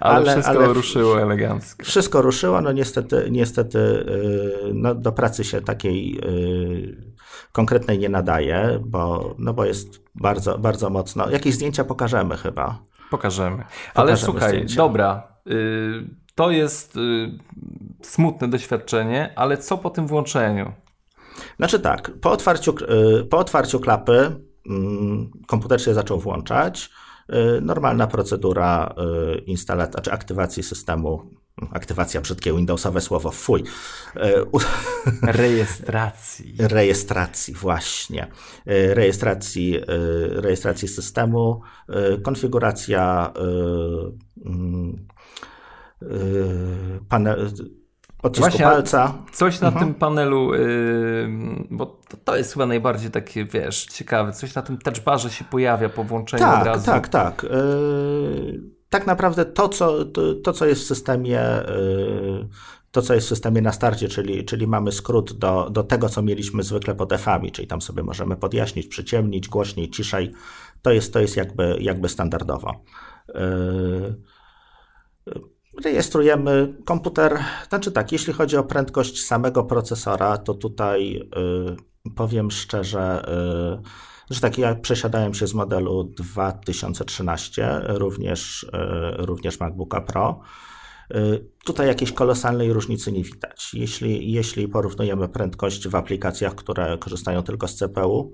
ale, ale, wszystko ale ruszyło elegancko. Wszystko ruszyło, no niestety, niestety y, no, do pracy się takiej y, konkretnej nie nadaje, bo, no bo jest bardzo, bardzo mocno. Jakieś zdjęcia pokażemy chyba. Pokażemy. Ale pokażemy słuchaj, zdjęcia. dobra. Y, to jest smutne doświadczenie, ale co po tym włączeniu? Znaczy tak, po otwarciu, po otwarciu klapy mm, komputer się zaczął włączać. Y, normalna procedura y, instalacji, czy aktywacji systemu, aktywacja brzydkie Windowsowe słowo, fuj. Y, rejestracji. Rejestracji, właśnie. Rejestracji, rejestracji systemu, konfiguracja mm, panel, odcisku Właśnie, palca. Coś na mhm. tym panelu, yy, bo to, to, jest chyba najbardziej takie, wiesz, ciekawe, coś na tym touchbarze się pojawia po włączeniu tak, od razu. Tak, tak, yy, tak naprawdę to co, to, to, co jest w systemie, yy, to, co jest w systemie na starcie, czyli, czyli mamy skrót do, do tego, co mieliśmy zwykle pod F-ami, czyli tam sobie możemy podjaśnić, przyciemnić, głośniej, ciszej, to jest, to jest jakby, jakby standardowo. Yy, rejestrujemy komputer. Znaczy tak, jeśli chodzi o prędkość samego procesora, to tutaj y, powiem szczerze, y, że tak ja przesiadałem się z modelu 2013, również, y, również MacBooka Pro. Y, tutaj jakiejś kolosalnej różnicy nie widać. Jeśli, jeśli porównujemy prędkość w aplikacjach, które korzystają tylko z CPU,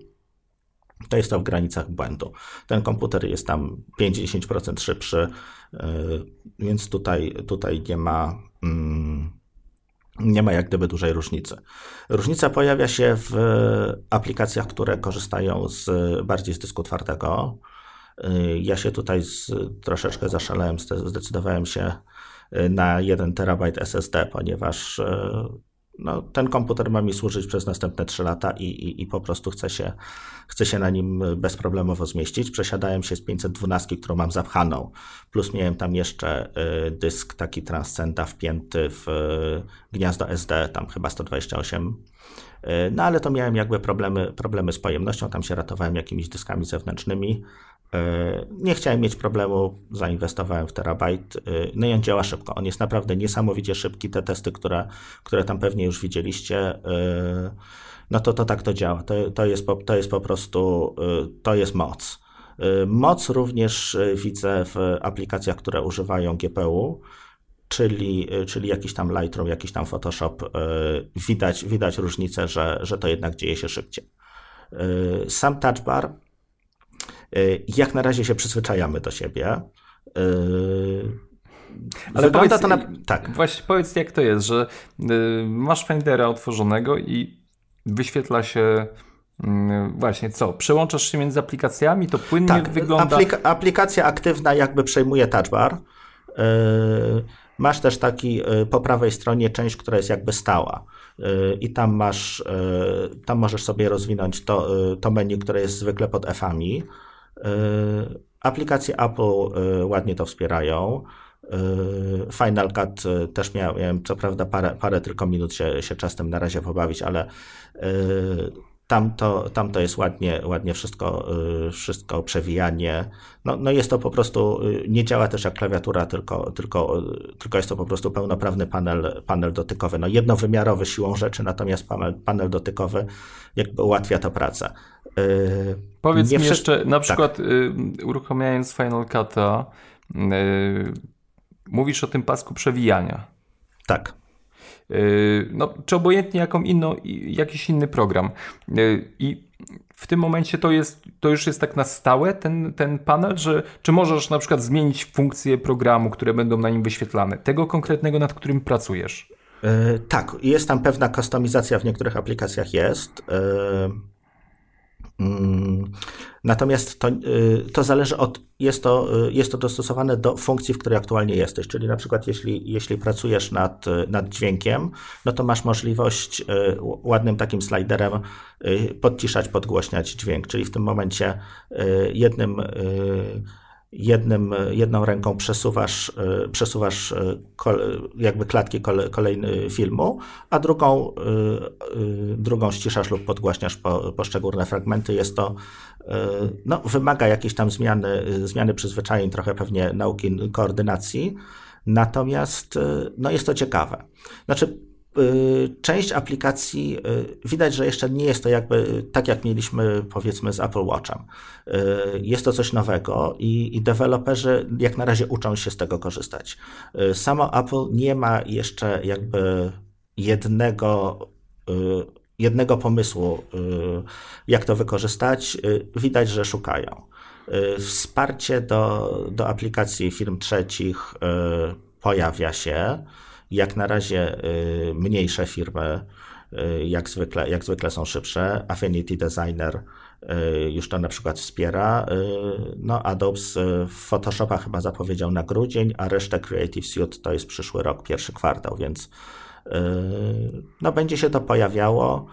to jest to w granicach błędu. Ten komputer jest tam 5-10% szybszy, y, więc tutaj, tutaj nie ma. Mm, nie ma jak gdyby dużej różnicy. Różnica pojawia się w aplikacjach, które korzystają z, bardziej z dysku twardego. Y, ja się tutaj z, troszeczkę zaszalałem, zdecydowałem się y, na 1 terabajt SSD, ponieważ no, ten komputer ma mi służyć przez następne 3 lata i, i, i, po prostu chcę się, chcę się na nim bezproblemowo zmieścić. Przesiadałem się z 512, którą mam zapchaną, plus miałem tam jeszcze y, dysk taki Transcenda wpięty w y, gniazdo SD, tam chyba 128 y, no ale to miałem jakby problemy, problemy z pojemnością, tam się ratowałem jakimiś dyskami zewnętrznymi. E, nie chciałem mieć problemu, zainwestowałem w terabajt. E, no i on działa szybko. On jest naprawdę niesamowicie szybki. Te testy, które, które tam pewnie już widzieliście, e, no to, to tak to działa. To, to, jest, po, to jest po prostu, to jest moc. Moc również widzę w aplikacjach, które używają GPU, czyli, czyli jakiś tam Lightroom, jakiś tam Photoshop. Widać, widać różnicę, że, że to jednak dzieje się szybciej. Sam touch bar Y, jak na razie się przyzwyczajamy do siebie. Y, Ale powiedz, to na... tak. Właśnie powiedz, jak to jest, że y, masz Findera otworzonego i wyświetla się Właśnie, co? Przełączasz się między aplikacjami, to płynnie tak, wygląda. Aplik aplikacja aktywna jakby przejmuje touchbar. Masz też taki po prawej stronie część, która jest jakby stała. I tam masz, tam możesz sobie rozwinąć to, to menu, które jest zwykle pod F-ami. E, aplikacje Apple e, ładnie to wspierają. E, Final Cut też miałem, co prawda parę, parę tylko minut się, się czasem na razie pobawić, ale tam to, tam to jest ładnie, ładnie wszystko, wszystko przewijanie. No, no jest to po prostu, nie działa też jak klawiatura, tylko, tylko, tylko jest to po prostu pełnoprawny panel, panel dotykowy. No jednowymiarowy siłą rzeczy, natomiast panel, panel dotykowy jakby ułatwia to pracę. Powiedz mi jeszcze, na tak. przykład tak. uruchamiając Final Cut'a, mówisz o tym pasku przewijania. Tak. No, czy obojętnie jaką inną, jakiś inny program. I w tym momencie to, jest, to już jest tak na stałe ten, ten panel, że czy możesz na przykład zmienić funkcje programu, które będą na nim wyświetlane, tego konkretnego, nad którym pracujesz? Yy, tak, jest tam pewna kustomizacja w niektórych aplikacjach jest. Yy natomiast to, y, to zależy od, jest to, y, jest to dostosowane do funkcji, w której aktualnie jesteś. Czyli na przykład jeśli, jeśli pracujesz nad, y, nad dźwiękiem, no to masz możliwość ładnym takim sliderem podciszać, podgłośniać dźwięk. Czyli w tym momencie jednym jednym, jedną ręką przesuwasz, e, przesuwasz e, jakby klatki kolejny filmu, a drugą, e, drugą ściszasz lub podgłaśniasz po, poszczególne fragmenty. Jest to, no, wymaga jakiejś tam zmiany, zmiany przyzwyczajeń, trochę pewnie nauki koordynacji, natomiast no, jest to ciekawe. Znaczy, część aplikacji y, widać, że jeszcze nie jest to jakby tak, jak mieliśmy powiedzmy z Apple Watchem. Y, jest to coś nowego i, i deweloperzy jak na razie uczą się z tego korzystać. Samo Apple nie ma jeszcze jakby jednego jednego pomysłu, jak to wykorzystać. Widać, że szukają. Wsparcie do, do aplikacji firm trzecich pojawia się. Jak na razie y, mniejsze firmy, y, jak zwykle, jak zwykle są szybsze. Affinity Designer y, już to na przykład wspiera. No, Adobe w Photoshopa chyba zapowiedział na grudzień, a resztę Creative Suite to jest przyszły rok, pierwszy kwartał, więc no, będzie się to pojawiało.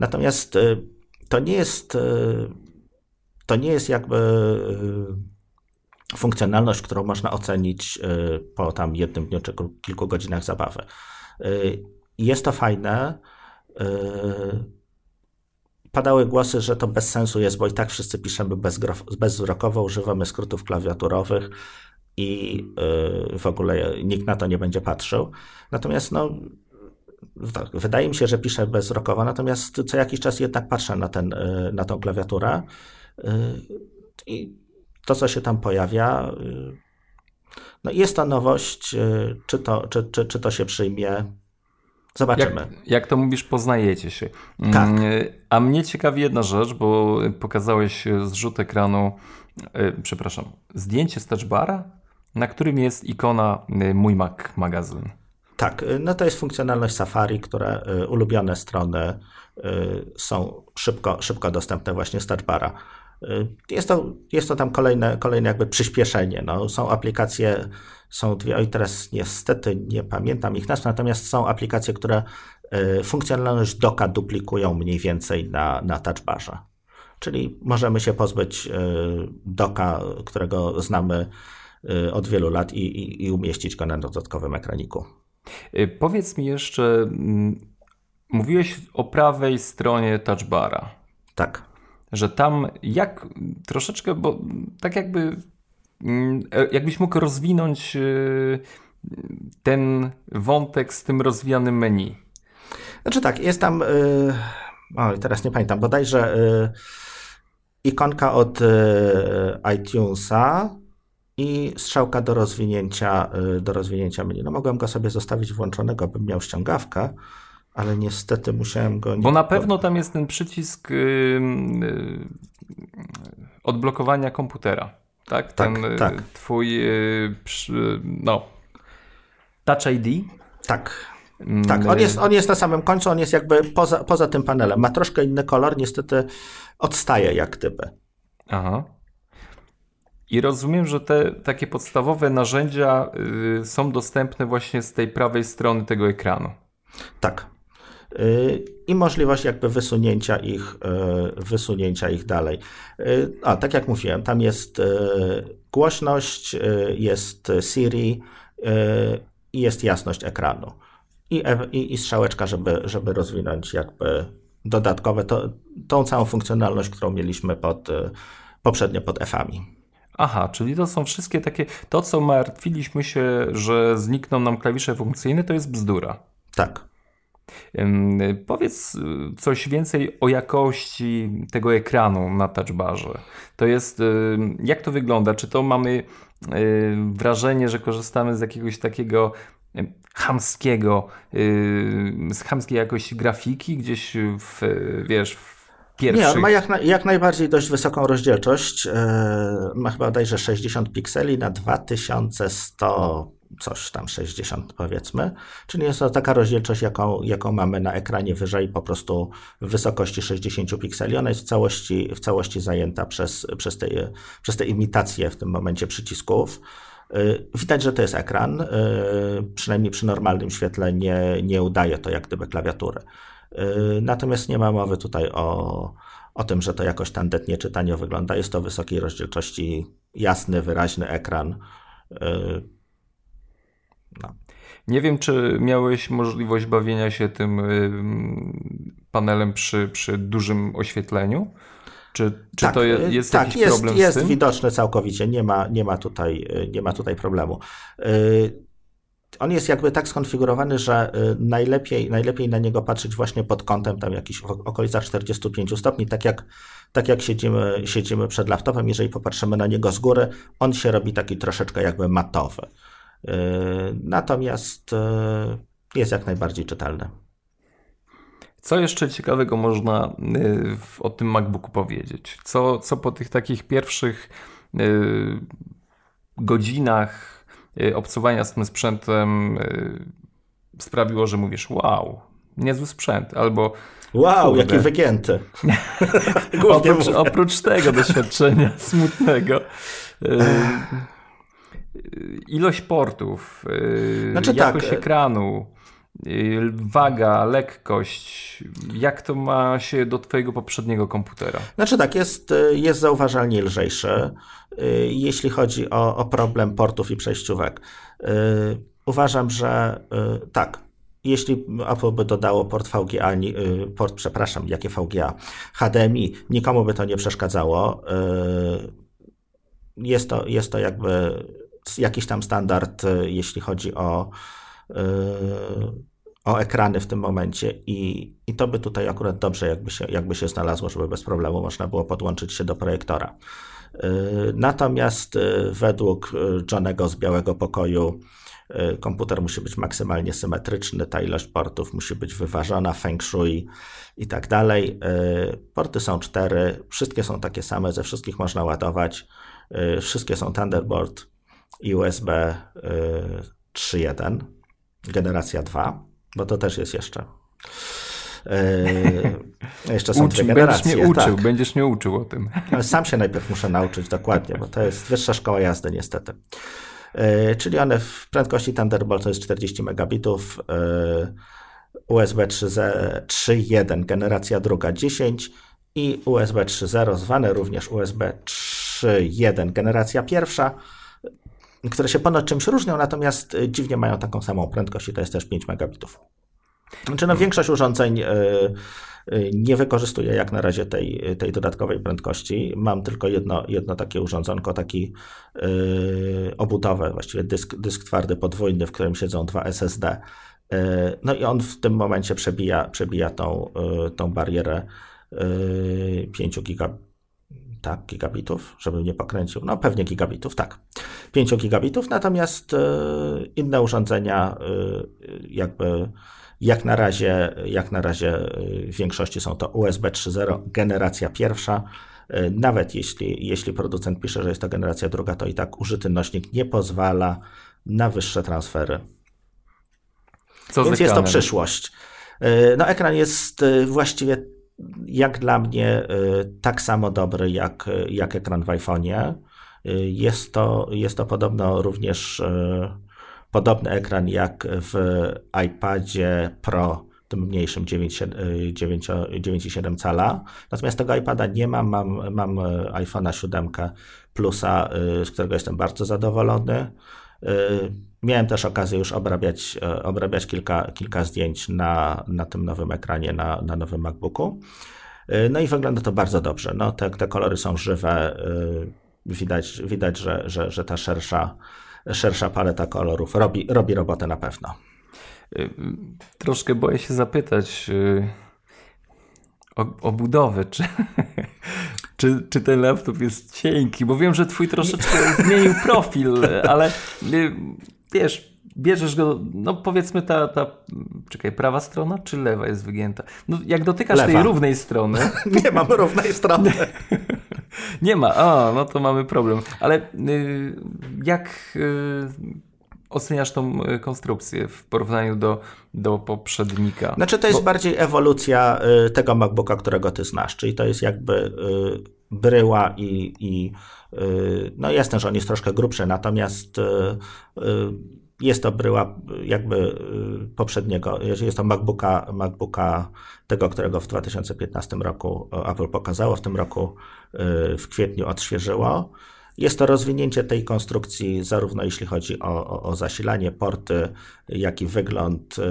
Natomiast to nie jest to nie jest jakby funkcjonalność, którą można ocenić y, po tam jednym dniu czy kilku godzinach zabawy. Y, jest to fajne. Y, padały głosy, że to bez sensu jest, bo i tak wszyscy piszemy bezwzrokowo, używamy skrótów klawiaturowych i w ogóle nikt na to nie będzie patrzył. Natomiast no, tak, wydaje mi się, że piszę bezwzrokowo, natomiast co jakiś czas jednak patrzę na, ten, na tą klawiaturę i to, co się tam pojawia, y, no jest to nowość, y, czy to, czy, czy, czy to się przyjmie, Zobaczymy. Jak, jak, to mówisz, poznajecie się. Tak. Mm, a mnie ciekawi jedna rzecz, bo pokazałeś zrzut ekranu, y, przepraszam, zdjęcie z touchbara, na którym jest ikona Mój Mac magazyn. Tak, no to jest funkcjonalność Safari, które ulubione strony są szybko, szybko dostępne właśnie z touchbara. Y, jest to, jest to tam kolejne, kolejne jakby przyspieszenie. No, są aplikacje, są dwie, oj teraz niestety nie pamiętam ich nazw, natomiast są aplikacje, które y, funkcjonalność doka duplikują mniej więcej na, na touchbarze. Czyli możemy się pozbyć y, doka, którego znamy od wielu lat i, i, i umieścić go na dodatkowym ekraniku. Powiedz mi jeszcze, mm, mówiłeś o prawej stronie touchbara. Tak że tam jak troszeczkę, bo tak jakby mm, e, jakbyś mógł rozwinąć e, ten wątek z tym rozwijanym menu. Znaczy tak, jest tam, oj, teraz nie pamiętam, bodajże ikonka od iTunesa i strzałka do rozwinięcia, do rozwinięcia menu. No mogłem go sobie zostawić włączonego, bym miał ściągawkę, ale niestety musiałem go... Nie... Bo na pewno tam jest ten przycisk yy, yy, odblokowania komputera, tak? tak ten tak, tak. twój yy, przy, no, Touch ID. Tak. Mm, tak, on jest, on jest na samym końcu, on jest jakby poza, poza tym panelem. Ma troszkę inny kolor, niestety odstaje jak gdyby. Aha. I rozumiem, że te takie podstawowe narzędzia y, są dostępne właśnie z tej prawej strony tego ekranu. Tak i możliwość jakby wysunięcia ich, e, wysunięcia ich dalej. E, a tak jak mówiłem, tam jest e, głośność, jest Siri i jest jasność ekranu. I, i, i strzałeczka, żeby, żeby rozwinąć jakby dodatkowe, to, tą całą funkcjonalność, którą mieliśmy pod, poprzednio pod F-ami. Aha, czyli to są wszystkie takie, to co martwiliśmy się, że znikną nam klawisze funkcyjne, to jest bzdura. Tak. Powiedz y, coś więcej o jakości tego ekranu na touchbarze. To jest, y, jak to wygląda? Czy to mamy y, wrażenie, że korzystamy z jakiegoś takiego chamskiego, z chamskiej jakości grafiki gdzieś w, wiesz, w Pierwszych. Nie, on ma jak, na, jak najbardziej dość wysoką rozdzielczość. ma chyba bodajże 60 pikseli na 2100 coś tam 60 powiedzmy, czyli jest to taka rozdzielczość, jaką, jaką mamy na ekranie wyżej, po prostu w wysokości 60 pikseli. Ona jest w całości, w całości zajęta przez, przez, te, przez te imitacje w tym momencie przycisków. Y, widać, że to jest ekran, y, przynajmniej przy normalnym świetle nie, nie udaje to jak gdyby klawiatury. Y, natomiast nie ma mowy tutaj o, o tym, że to jakoś tandetnie czytanie wygląda. Jest to wysokiej rozdzielczości, jasny, wyraźny ekran no. Nie wiem, czy miałeś możliwość bawienia się tym panelem przy, przy dużym oświetleniu? Czy, czy tak, to jest tak, jakiś jest, problem jest z tym? widoczny całkowicie, nie ma, nie, ma tutaj, nie ma tutaj problemu. Y, on jest jakby tak skonfigurowany, że y, najlepiej, najlepiej na niego patrzeć właśnie pod kątem tam jakichś w okolicach 45 stopni, tak jak, tak jak siedzimy, siedzimy przed laptopem, jeżeli popatrzymy na niego z góry, on się robi taki troszeczkę jakby matowy. E, natomiast e, jest jak najbardziej czytelny. Co jeszcze ciekawego można e, o tym MacBooku powiedzieć? Co, co po tych takich pierwszych godzinach obcowania z tym sprzętem sprawiło, że mówisz wow, niezły sprzęt, albo Wow, kurde. jaki wygięty. oprócz, oprócz tego doświadczenia smutnego ilość portów, y, znaczy jakość tak. ekranu, y, waga, lekkość, jak to ma się do Twojego poprzedniego komputera? Znaczy tak, jest, jest zauważalnie lżejszy, y, jeśli chodzi o, o problem portów i przejściówek. Uważam, że tak, jeśli Apple by dodało port VGA, port, przepraszam, jakie VGA, HDMI, nikomu by to nie przeszkadzało. Jest to, jest to jakby jakiś tam standard, e, jeśli chodzi o, e, o ekrany w tym momencie i, i to by tutaj akurat dobrze jakby się, jakby się znalazło, żeby bez problemu można było podłączyć się do projektora. E, natomiast według Johnego z Białego Pokoju komputer musi być maksymalnie symetryczny, ta ilość portów musi być wyważona, feng shui i tak dalej. Porty są cztery, wszystkie są takie same, ze wszystkich można ładować, wszystkie są Thunderbolt i USB 3.1, y, generacja 2, bo to też jest jeszcze. Yy, jeszcze są dwie generacje. Będziesz mnie uczył, tak. będziesz mnie uczył o tym. Sam się najpierw muszę nauczyć dokładnie, bo to jest wyższa szkoła jazdy niestety. Yy, czyli one w prędkości Thunderbolt to jest 40 megabitów, yy, USB 3.1 generacja druga 10 i USB 3.0 zwane również USB 3.1 generacja pierwsza które się ponad czymś różnią, natomiast y, dziwnie mają taką samą prędkość i to jest też 5 megabitów. Znaczy, no, większość urządzeń y, y, nie wykorzystuje jak na razie tej, tej dodatkowej prędkości. Mam tylko jedno, jedno takie urządzonko, taki yy, obudowe, właściwie dysk, dysk twardy podwójny, w którym siedzą dwa SSD. Yy, no i on w tym momencie przebija, przebija tą, yy, tą barierę 5 gigabitów tak, gigabitów, żebym nie pokręcił, no pewnie gigabitów, tak, 5 gigabitów, natomiast e, inne urządzenia e, jakby jak na razie, jak na razie w większości są to USB 3.0, generacja pierwsza, e, nawet jeśli, jeśli producent pisze, że jest to generacja druga, to i tak użyty nośnik nie pozwala na wyższe transfery. Co Więc jest to przyszłość. No, ekran jest właściwie jak dla mnie y, tak samo dobry jak, jak ekran w iPhone'ie. Y, jest to, jest to podobno również y, podobny ekran jak w iPadzie Pro, tym mniejszym 9,7 cala. Natomiast tego iPada nie mam, mam, mam iPhone'a 7 Plusa, z którego jestem bardzo zadowolony. Miałem też okazję już obrabiać, e, obrabiać kilka, kilka zdjęć na, na tym nowym ekranie, na, na nowym MacBooku. E, no i wygląda to bardzo dobrze. No, te, te kolory są żywe. E, widać, widać że, że, że ta szersza, szersza paleta kolorów robi, robi robotę na pewno. Troszkę boję się zapytać o, o budowę, czy, czy, czy ten laptop jest cienki, bo wiem, że twój troszeczkę zmienił profil, ale wiesz, bierzesz go, no powiedzmy ta, ta, czekaj, prawa strona czy lewa jest wygięta? No jak dotykasz lewa. tej równej strony. Nie mam równej strony. Nie ma, a no to mamy problem. Ale y, jak y, oceniasz tą y, konstrukcję w porównaniu do, do poprzednika? Znaczy to jest Bo... bardziej ewolucja y, tego MacBooka, którego ty znasz, czyli to jest jakby y, bryła i, i no jasne, że on jest troszkę grubszy, natomiast jest to bryła jakby poprzedniego, jest to MacBooka, MacBooka tego, którego w 2015 roku Apple pokazało, w tym roku w kwietniu odświeżyło. Jest to rozwinięcie tej konstrukcji, zarówno jeśli chodzi o, o, o zasilanie, porty, jak i wygląd. Y,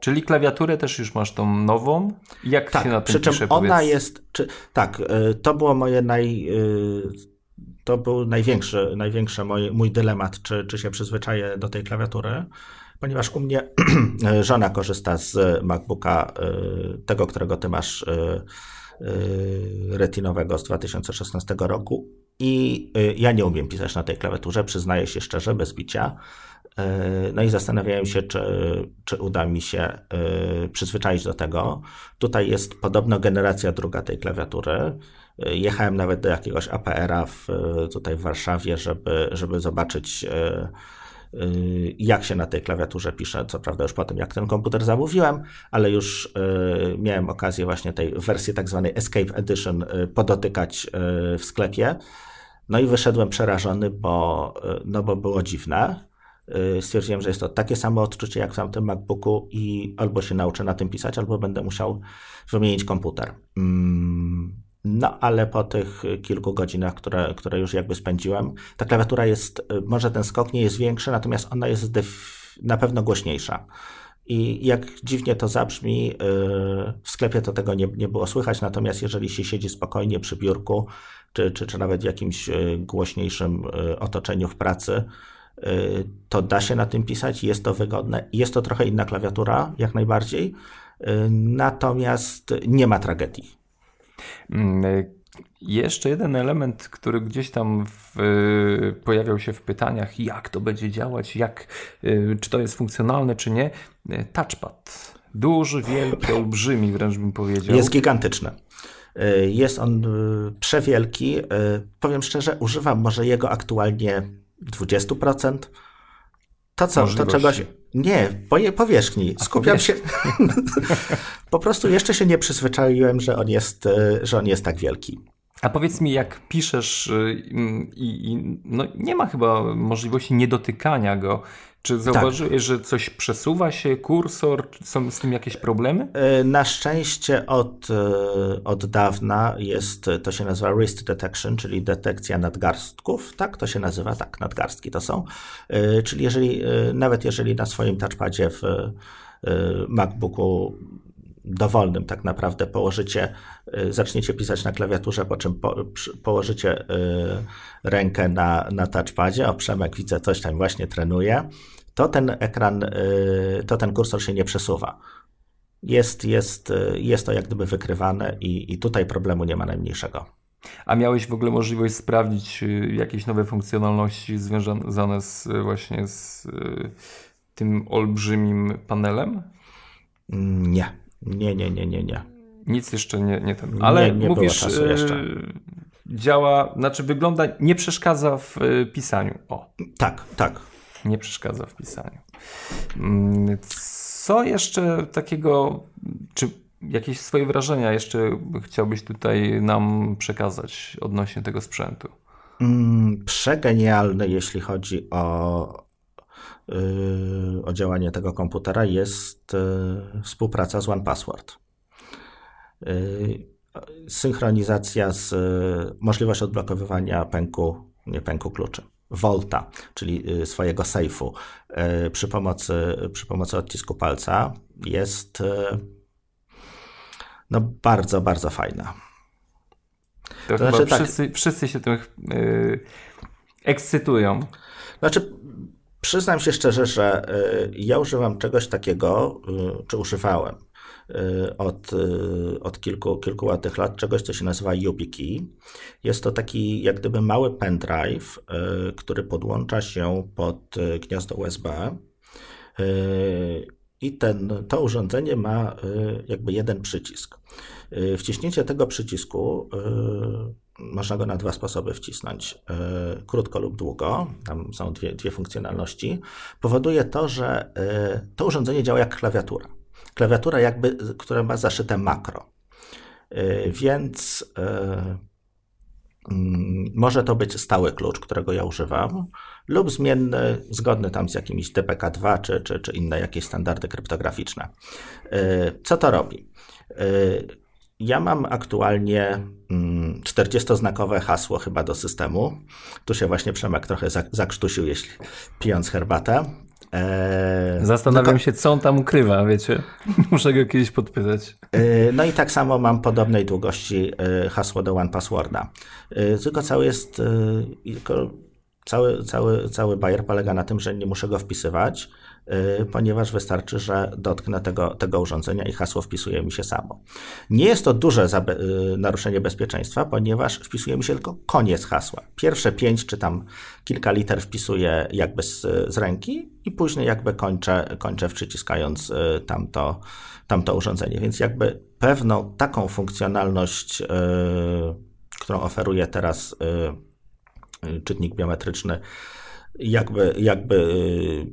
Czyli klawiaturę też już masz tą nową? Jak tak, się na tym przy czym pisze, ona powiedz? jest. Czy, tak, y, to było moje naj. Y, to był największy, największy mój, mój dylemat, czy, czy się przyzwyczaję do tej klawiatury, ponieważ u mnie żona korzysta z MacBooka, tego, którego ty masz retinowego z 2016 roku i y, ja nie umiem pisać na tej klawiaturze, przyznaję się szczerze, bez bicia. Y, no i zastanawiałem się, czy, czy uda mi się y, przyzwyczaić do tego. Tutaj jest podobno generacja druga tej klawiatury. Jechałem nawet do jakiegoś APR-a w, tutaj w Warszawie, żeby, żeby zobaczyć, jak się na tej klawiaturze pisze. Co prawda, już po tym, jak ten komputer zamówiłem, ale już miałem okazję właśnie tej wersji tak zwanej Escape Edition podotykać w sklepie. No i wyszedłem przerażony, bo, no bo było dziwne. Y, stwierdziłem, że jest to takie samo odczucie jak w tamtym MacBooku i albo się nauczę na tym pisać, albo będę musiał wymienić komputer. Mm, no, ale po tych kilku godzinach, które, które już jakby spędziłem, ta klawiatura jest, y, może ten skok nie jest większy, natomiast ona jest na pewno głośniejsza. I jak dziwnie to zabrzmi, w sklepie to tego nie, nie było słychać, natomiast jeżeli się siedzi spokojnie przy biurku, czy, czy, czy nawet w jakimś e, głośniejszym e, otoczeniu w pracy, e, to da się na tym pisać, jest to wygodne. Jest to trochę inna klawiatura, jak najbardziej, natomiast nie ma tragedii. Mm, jeszcze jeden element, który gdzieś tam w, pojawiał się w pytaniach, jak to będzie działać, jak, czy to jest funkcjonalne, czy nie. Touchpad. Duży, wielki, olbrzymi wręcz bym powiedział. Jest gigantyczny. Y, jest on y, przewielki. Y, powiem szczerze, używam może jego aktualnie 20%. To co, to czegoś. Nie, po powierzchni. Skupiam się. po prostu jeszcze się nie przyzwyczaiłem, że on jest, że on jest tak wielki. A powiedz mi, jak piszesz i, i no nie ma chyba możliwości niedotykania go, czy tak. zauważyłeś, tak. że coś przesuwa się, kursor? Są z tym jakieś problemy? E, na szczęście od, e, od dawna jest, to się nazywa wrist detection, czyli detekcja nadgarstków. Tak, to się nazywa, tak, nadgarstki to są. E, czyli jeżeli, nawet jeżeli na swoim touchpadzie w MacBooku dowolnym tak naprawdę położycie, zaczniecie pisać na klawiaturze, po czym po, położycie rękę na, na touchpadzie, o Przemek widzę coś tam właśnie trenuje, to ten ekran, y, to ten kursor się nie przesuwa. Jest, jest, y, jest to jak gdyby wykrywane i, i tutaj problemu nie ma najmniejszego. A miałeś w ogóle możliwość sprawdzić y, jakieś nowe funkcjonalności związane z, właśnie z tym olbrzymim panelem? Nie, nie, nie, nie, nie, nie. Nic jeszcze nie, nie ten. Ale nie, nie mówisz, działa, znaczy wygląda, nie przeszkadza w pisaniu. O. Tak, tak nie przeszkadza w pisaniu. Mm, co jeszcze takiego, czy jakieś swoje wrażenia jeszcze chciałbyś tutaj nam przekazać odnośnie tego sprzętu? Mm, przegenialny, jeśli chodzi o, o działanie tego komputera, jest yy, współpraca z OnePassword. Yy, synchronizacja z yy, możliwością odblokowywania pęku, nie pęku kluczy. Volta, czyli swojego sejfu, przy pomocy, przy pomocy odcisku palca jest no, bardzo, bardzo fajna. To, to znaczy, tak. wszyscy, tak, wszyscy się tym yy, ekscytują. Znaczy, Przyznam się szczerze, że ja używam czegoś takiego, czy używałem od, od kilku, kilku ładnych lat, czegoś, co się nazywa YubiKey. Jest to taki jak gdyby mały pendrive, który podłącza się pod gniazdo USB i ten, to urządzenie ma y, jakby jeden przycisk. Y, wciśnięcie tego przycisku y, można go na dwa sposoby wcisnąć, krótko lub długo, tam są dwie, dwie funkcjonalności, powoduje to, że to urządzenie działa jak klawiatura. Klawiatura jakby, która ma zaszyte makro. Więc mm, może to być stały klucz, którego ja używam, lub zmienny, zgodny tam z jakimiś DPK2 czy, czy, czy inne jakieś standardy kryptograficzne. Co to robi? Ja mam aktualnie 40-znakowe mm, hasło chyba do systemu. Tu się właśnie Przemek trochę zakrztusił, jeśli pijąc herbatę. Eee, Zastanawiam tylko... się, co on tam ukrywa, wiecie. Muszę go kiedyś podpytać. Eee, no i tak samo mam podobnej długości e, hasło do One Passworda. Eee, tylko cały jest Cały, cały, cały Bayer polega na tym, że nie muszę go wpisywać, ponieważ wystarczy, że dotknę tego, tego urządzenia i hasło wpisuje mi się samo. Nie jest to duże yy, naruszenie bezpieczeństwa, ponieważ wpisuje mi się tylko koniec hasła. Pierwsze pięć czy tam kilka liter wpisuję jakby z, z ręki i później jakby kończę, kończę wciskając yy, tamto, tamto urządzenie. Więc jakby pewną taką funkcjonalność, yy, którą oferuje teraz yy, czytnik biometryczny, jakby, jakby y,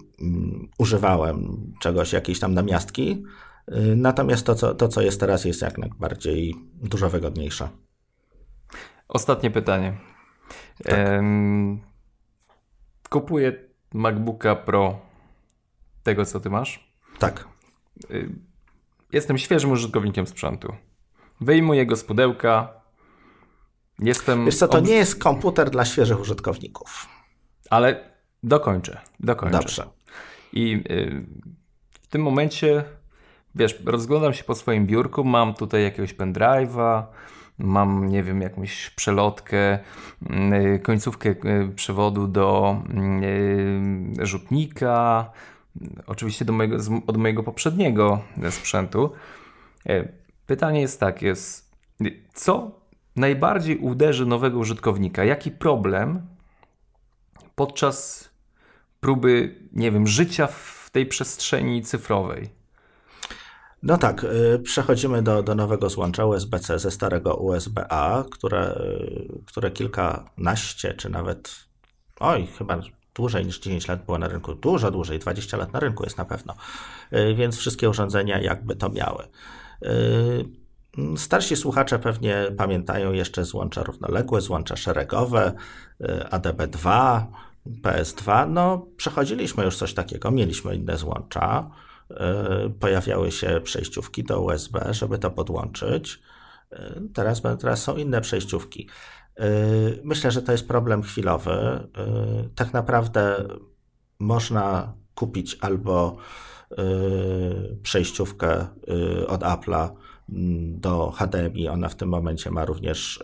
używałem czegoś, jakiejś tam namiastki. Y, natomiast to co, to, co jest teraz, jest jak najbardziej dużo wygodniejsze. Ostatnie pytanie. Tak. kupuję MacBooka Pro tego, co ty masz. Tak. Y, jestem świeżym użytkownikiem sprzętu. Wyjmuję go z pudełka, Jestem. Wiesz co, to nie jest komputer dla świeżych użytkowników. Ale dokończę. dokończę. Dobrze. I y, w tym momencie, wiesz, rozglądam się po swoim biurku, mam tutaj jakiegoś pendrive'a, mam, nie wiem, jakąś przelotkę, y, końcówkę y, przewodu do rzutnika, oczywiście do mojego, od mojego poprzedniego sprzętu. Pytanie jest takie, co najbardziej uderzy nowego użytkownika? Jaki problem podczas próby, nie wiem, życia w tej przestrzeni cyfrowej? No tak, y, przechodzimy do, do nowego złącza USB-C ze starego USB-A, które, y, które kilkanaście, czy nawet, oj, chyba dłużej niż 10 lat było na rynku, dużo dłużej, 20 lat na rynku jest na pewno, y, więc wszystkie urządzenia jakby to miały. Starsi słuchacze pewnie pamiętają jeszcze złącza równoległe, złącza szeregowe, y, ADB2, PS2. No, przechodziliśmy już coś takiego, mieliśmy inne złącza. Y, pojawiały się przejściówki do USB, żeby to podłączyć. Y, teraz, teraz są inne przejściówki. Myślę, że to jest problem chwilowy. Tak naprawdę można kupić albo przejściówkę od Apple'a do HDMI. Ona w tym momencie ma również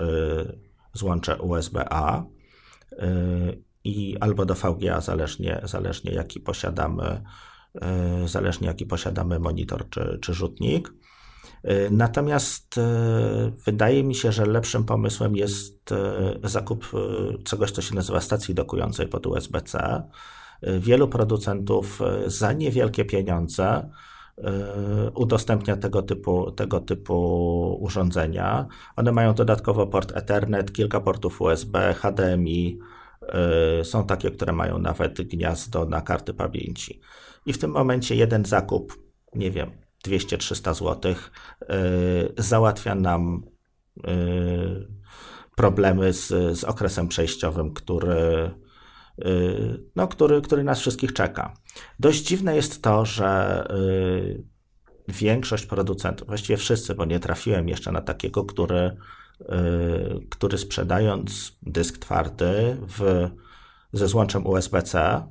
złącze USB-A i albo do VGA, zależnie, zależnie jaki posiadamy, y, zależnie jaki posiadamy monitor czy, czy rzutnik. Natomiast wydaje mi się, że lepszym pomysłem jest zakup czegoś, co się nazywa stacji dokującej pod USB-C. Wielu producentów za niewielkie pieniądze E, udostępnia tego typu, tego typu urządzenia. One mają dodatkowo port Ethernet, kilka portów USB, HDMI. E, są takie, które mają nawet gniazdo na karty pamięci. I w tym momencie jeden zakup, nie wiem, 200-300 zł, załatwia nam e, problemy z, z okresem przejściowym, który, no, który, który nas wszystkich czeka. Dość dziwne jest to, że większość producentów, właściwie wszyscy, bo nie trafiłem jeszcze na takiego, który, który sprzedając dysk twardy w, ze złączem USB-C,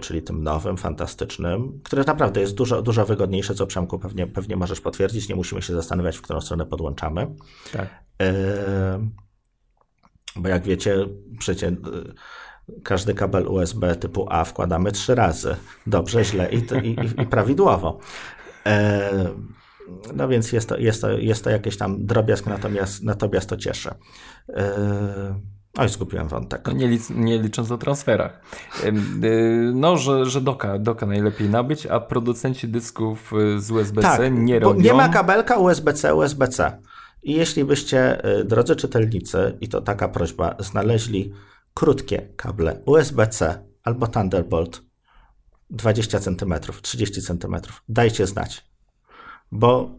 czyli tym nowym, fantastycznym, które naprawdę jest dużo, dużo wygodniejsze, co Przemku pewnie, pewnie możesz potwierdzić, nie musimy się zastanawiać, w którą stronę podłączamy. Tak. Bo jak wiecie, przecież każdy kabel USB typu A wkładamy trzy razy. Dobrze, źle i, i, i prawidłowo. No więc jest to, jest to, jest to jakiś tam drobiazg, natomiast, natomiast to cieszy. E, Oj, skupiłem wątek. No nie, lic, nie licząc o transferach. E, no, że, że doka, doka najlepiej nabyć, a producenci dysków z USB-C tak, nie robią. nie ma kabelka USB-C, USB-C. I jeśli byście, drodzy czytelnicy, i to taka prośba, znaleźli krótkie kable USB-C albo Thunderbolt 20 cm, 30 cm. Dajcie znać, bo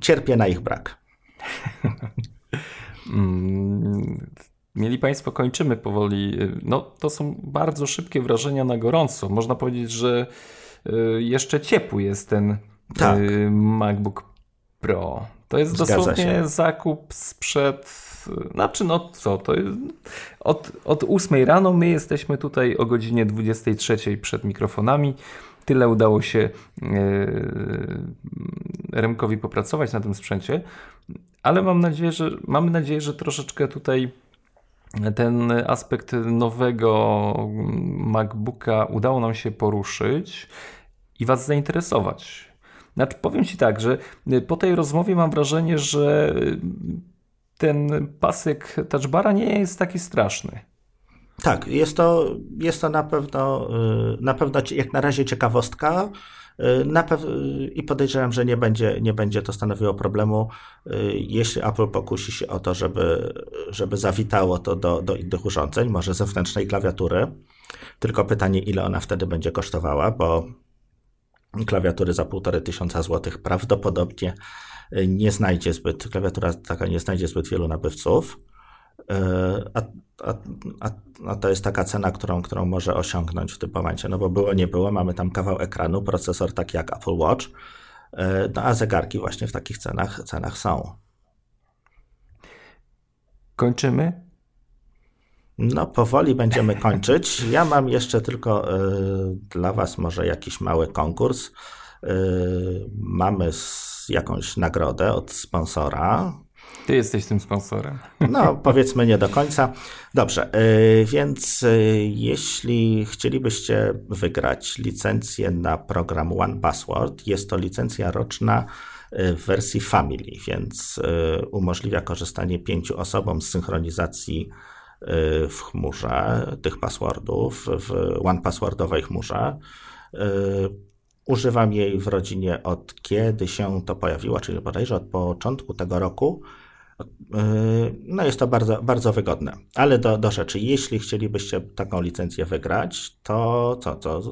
cierpię na ich brak. Mm, mieli Państwo, kończymy powoli. No, to są bardzo szybkie wrażenia na gorąco. Można powiedzieć, że y, jeszcze ciepły jest ten tak. Y, MacBook Pro. To jest Zgadza dosłownie się. zakup sprzed znaczy, no co, to jest od, od 8 rano my jesteśmy tutaj o godzinie 23 przed mikrofonami. Tyle udało się yy, Remkowi popracować na tym sprzęcie, ale mam nadzieję, że mamy nadzieję, że troszeczkę tutaj ten aspekt nowego MacBooka udało nam się poruszyć i Was zainteresować. Znaczy, powiem Ci tak, że po tej rozmowie mam wrażenie, że ten pasek touchbara nie jest taki straszny. Tak, jest to, jest to na pewno, y, na pewno jak na razie ciekawostka. Y, na I podejrzewam, że nie będzie, nie będzie to stanowiło problemu, y, jeśli Apple pokusi się o to, żeby, żeby zawitało to do, do innych urządzeń, może zewnętrznej klawiatury. Tylko pytanie, ile ona wtedy będzie kosztowała, bo klawiatury za półtorej tysiąca złotych prawdopodobnie nie znajdzie zbyt, klawiatura taka nie znajdzie zbyt wielu nabywców. E, a, a, a, a, to jest taka cena, którą, którą może osiągnąć w tym momencie. No bo było, nie było, mamy tam kawał ekranu, procesor taki jak Apple Watch, e, no a zegarki właśnie w takich cenach, cenach są. Kończymy? No, powoli będziemy kończyć. Ja mam jeszcze tylko y, dla Was może jakiś mały konkurs. Y, mamy jakąś nagrodę od sponsora. Ty jesteś tym sponsorem. No, powiedzmy nie do końca. Dobrze, y, więc y, jeśli chcielibyście wygrać licencję na program One Password, jest to licencja roczna w wersji Family, więc umożliwia korzystanie pięciu osobom z synchronizacji w chmurze tych passwordów, w one passwordowej chmurze. Używam jej w rodzinie od kiedy się to pojawiło, czyli bodajże od początku tego roku. Yy, no jest to bardzo, bardzo wygodne. Ale do, do rzeczy, jeśli chcielibyście taką licencję wygrać, to co, co?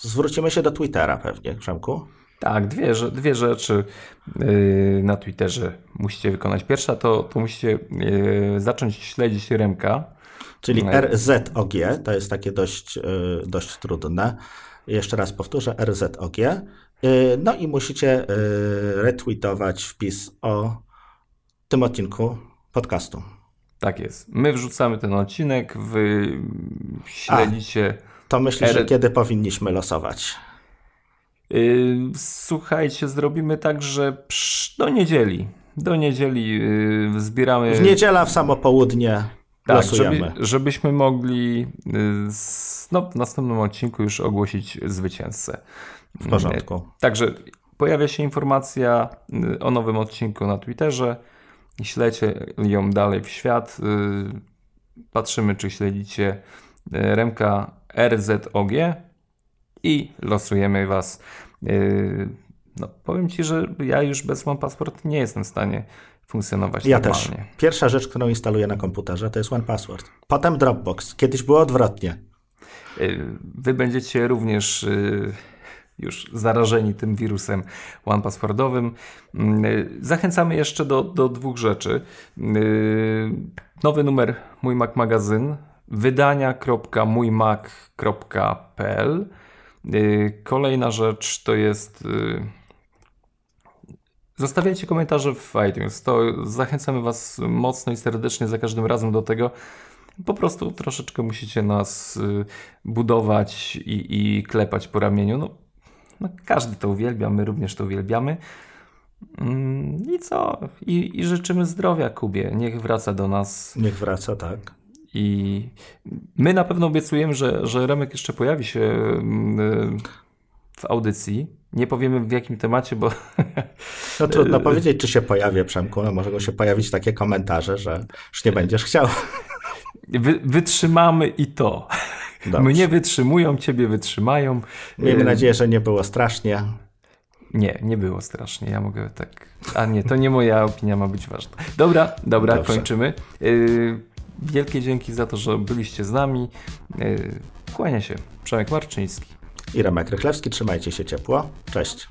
Zwrócimy się do Twittera pewnie, Przemku? Tak, dwie, dwie rzeczy yy, na Twitterze musicie wykonać. Pierwsza to, to musicie yy, zacząć śledzić Remka. Czyli RZOG, to jest takie dość, dość trudne. Jeszcze raz powtórzę, RZOG. Y, no i musicie y, retweetować wpis o tym odcinku podcastu. Tak jest. My wrzucamy ten odcinek, wy śledzicie. A, to myślisz, że kiedy powinniśmy losować? Y, słuchajcie, zrobimy tak, że do niedzieli. Do niedzieli zbieramy. W niedziela w samo południe tak, żeby, żebyśmy mogli no, w następnym odcinku już ogłosić zwycięzcę. W porządku. Także pojawia się informacja y, o nowym odcinku na Twitterze. Śledźcie ją dalej w świat. Y, patrzymy, czy śledzicie y, Remka RZOG i losujemy Was. No, powiem Ci, że ja już bez One Passport nie jestem w stanie funkcjonować ja normalnie. też. Pierwsza rzecz, którą instaluję na komputerze, to jest One Password. Potem Dropbox. Kiedyś było odwrotnie. Y, wy będziecie również y, już zarażeni tym wirusem OnePasswordowym. Y, zachęcamy jeszcze do, do dwóch rzeczy. Nowy numer Mój Mac Magazyn wydania.mójmac.pl Kolejna rzecz to jest Zostawiajcie komentarze w iTunes. To zachęcamy Was mocno i serdecznie za każdym razem do tego. Po prostu troszeczkę musicie nas y, budować i, i klepać po ramieniu. No, no, każdy to uwielbia, my również to uwielbiamy. Mm, I co? I, I życzymy zdrowia Kubie. Niech wraca do nas. Niech wraca, tak. I my na pewno obiecujemy, że, że Remek jeszcze pojawi się mm, w audycji. Nie powiemy w jakim temacie, bo. No trudno powiedzieć, czy się pojawi, Przemku. No, mogą się pojawić takie komentarze, że już nie będziesz chciał. Wy, wytrzymamy i to. Dobrze. Mnie wytrzymują, ciebie wytrzymają. Miejmy nadzieję, że nie było strasznie. Nie, nie było strasznie. Ja mogę tak. A nie, to nie moja opinia ma być ważna. Dobra, dobra, Dobrze. kończymy. Yy, wielkie dzięki za to, że byliście z nami. Yy, kłania się. Przemek Marczyński. I Remek Rychlewski. Trzymajcie się ciepło. Cześć.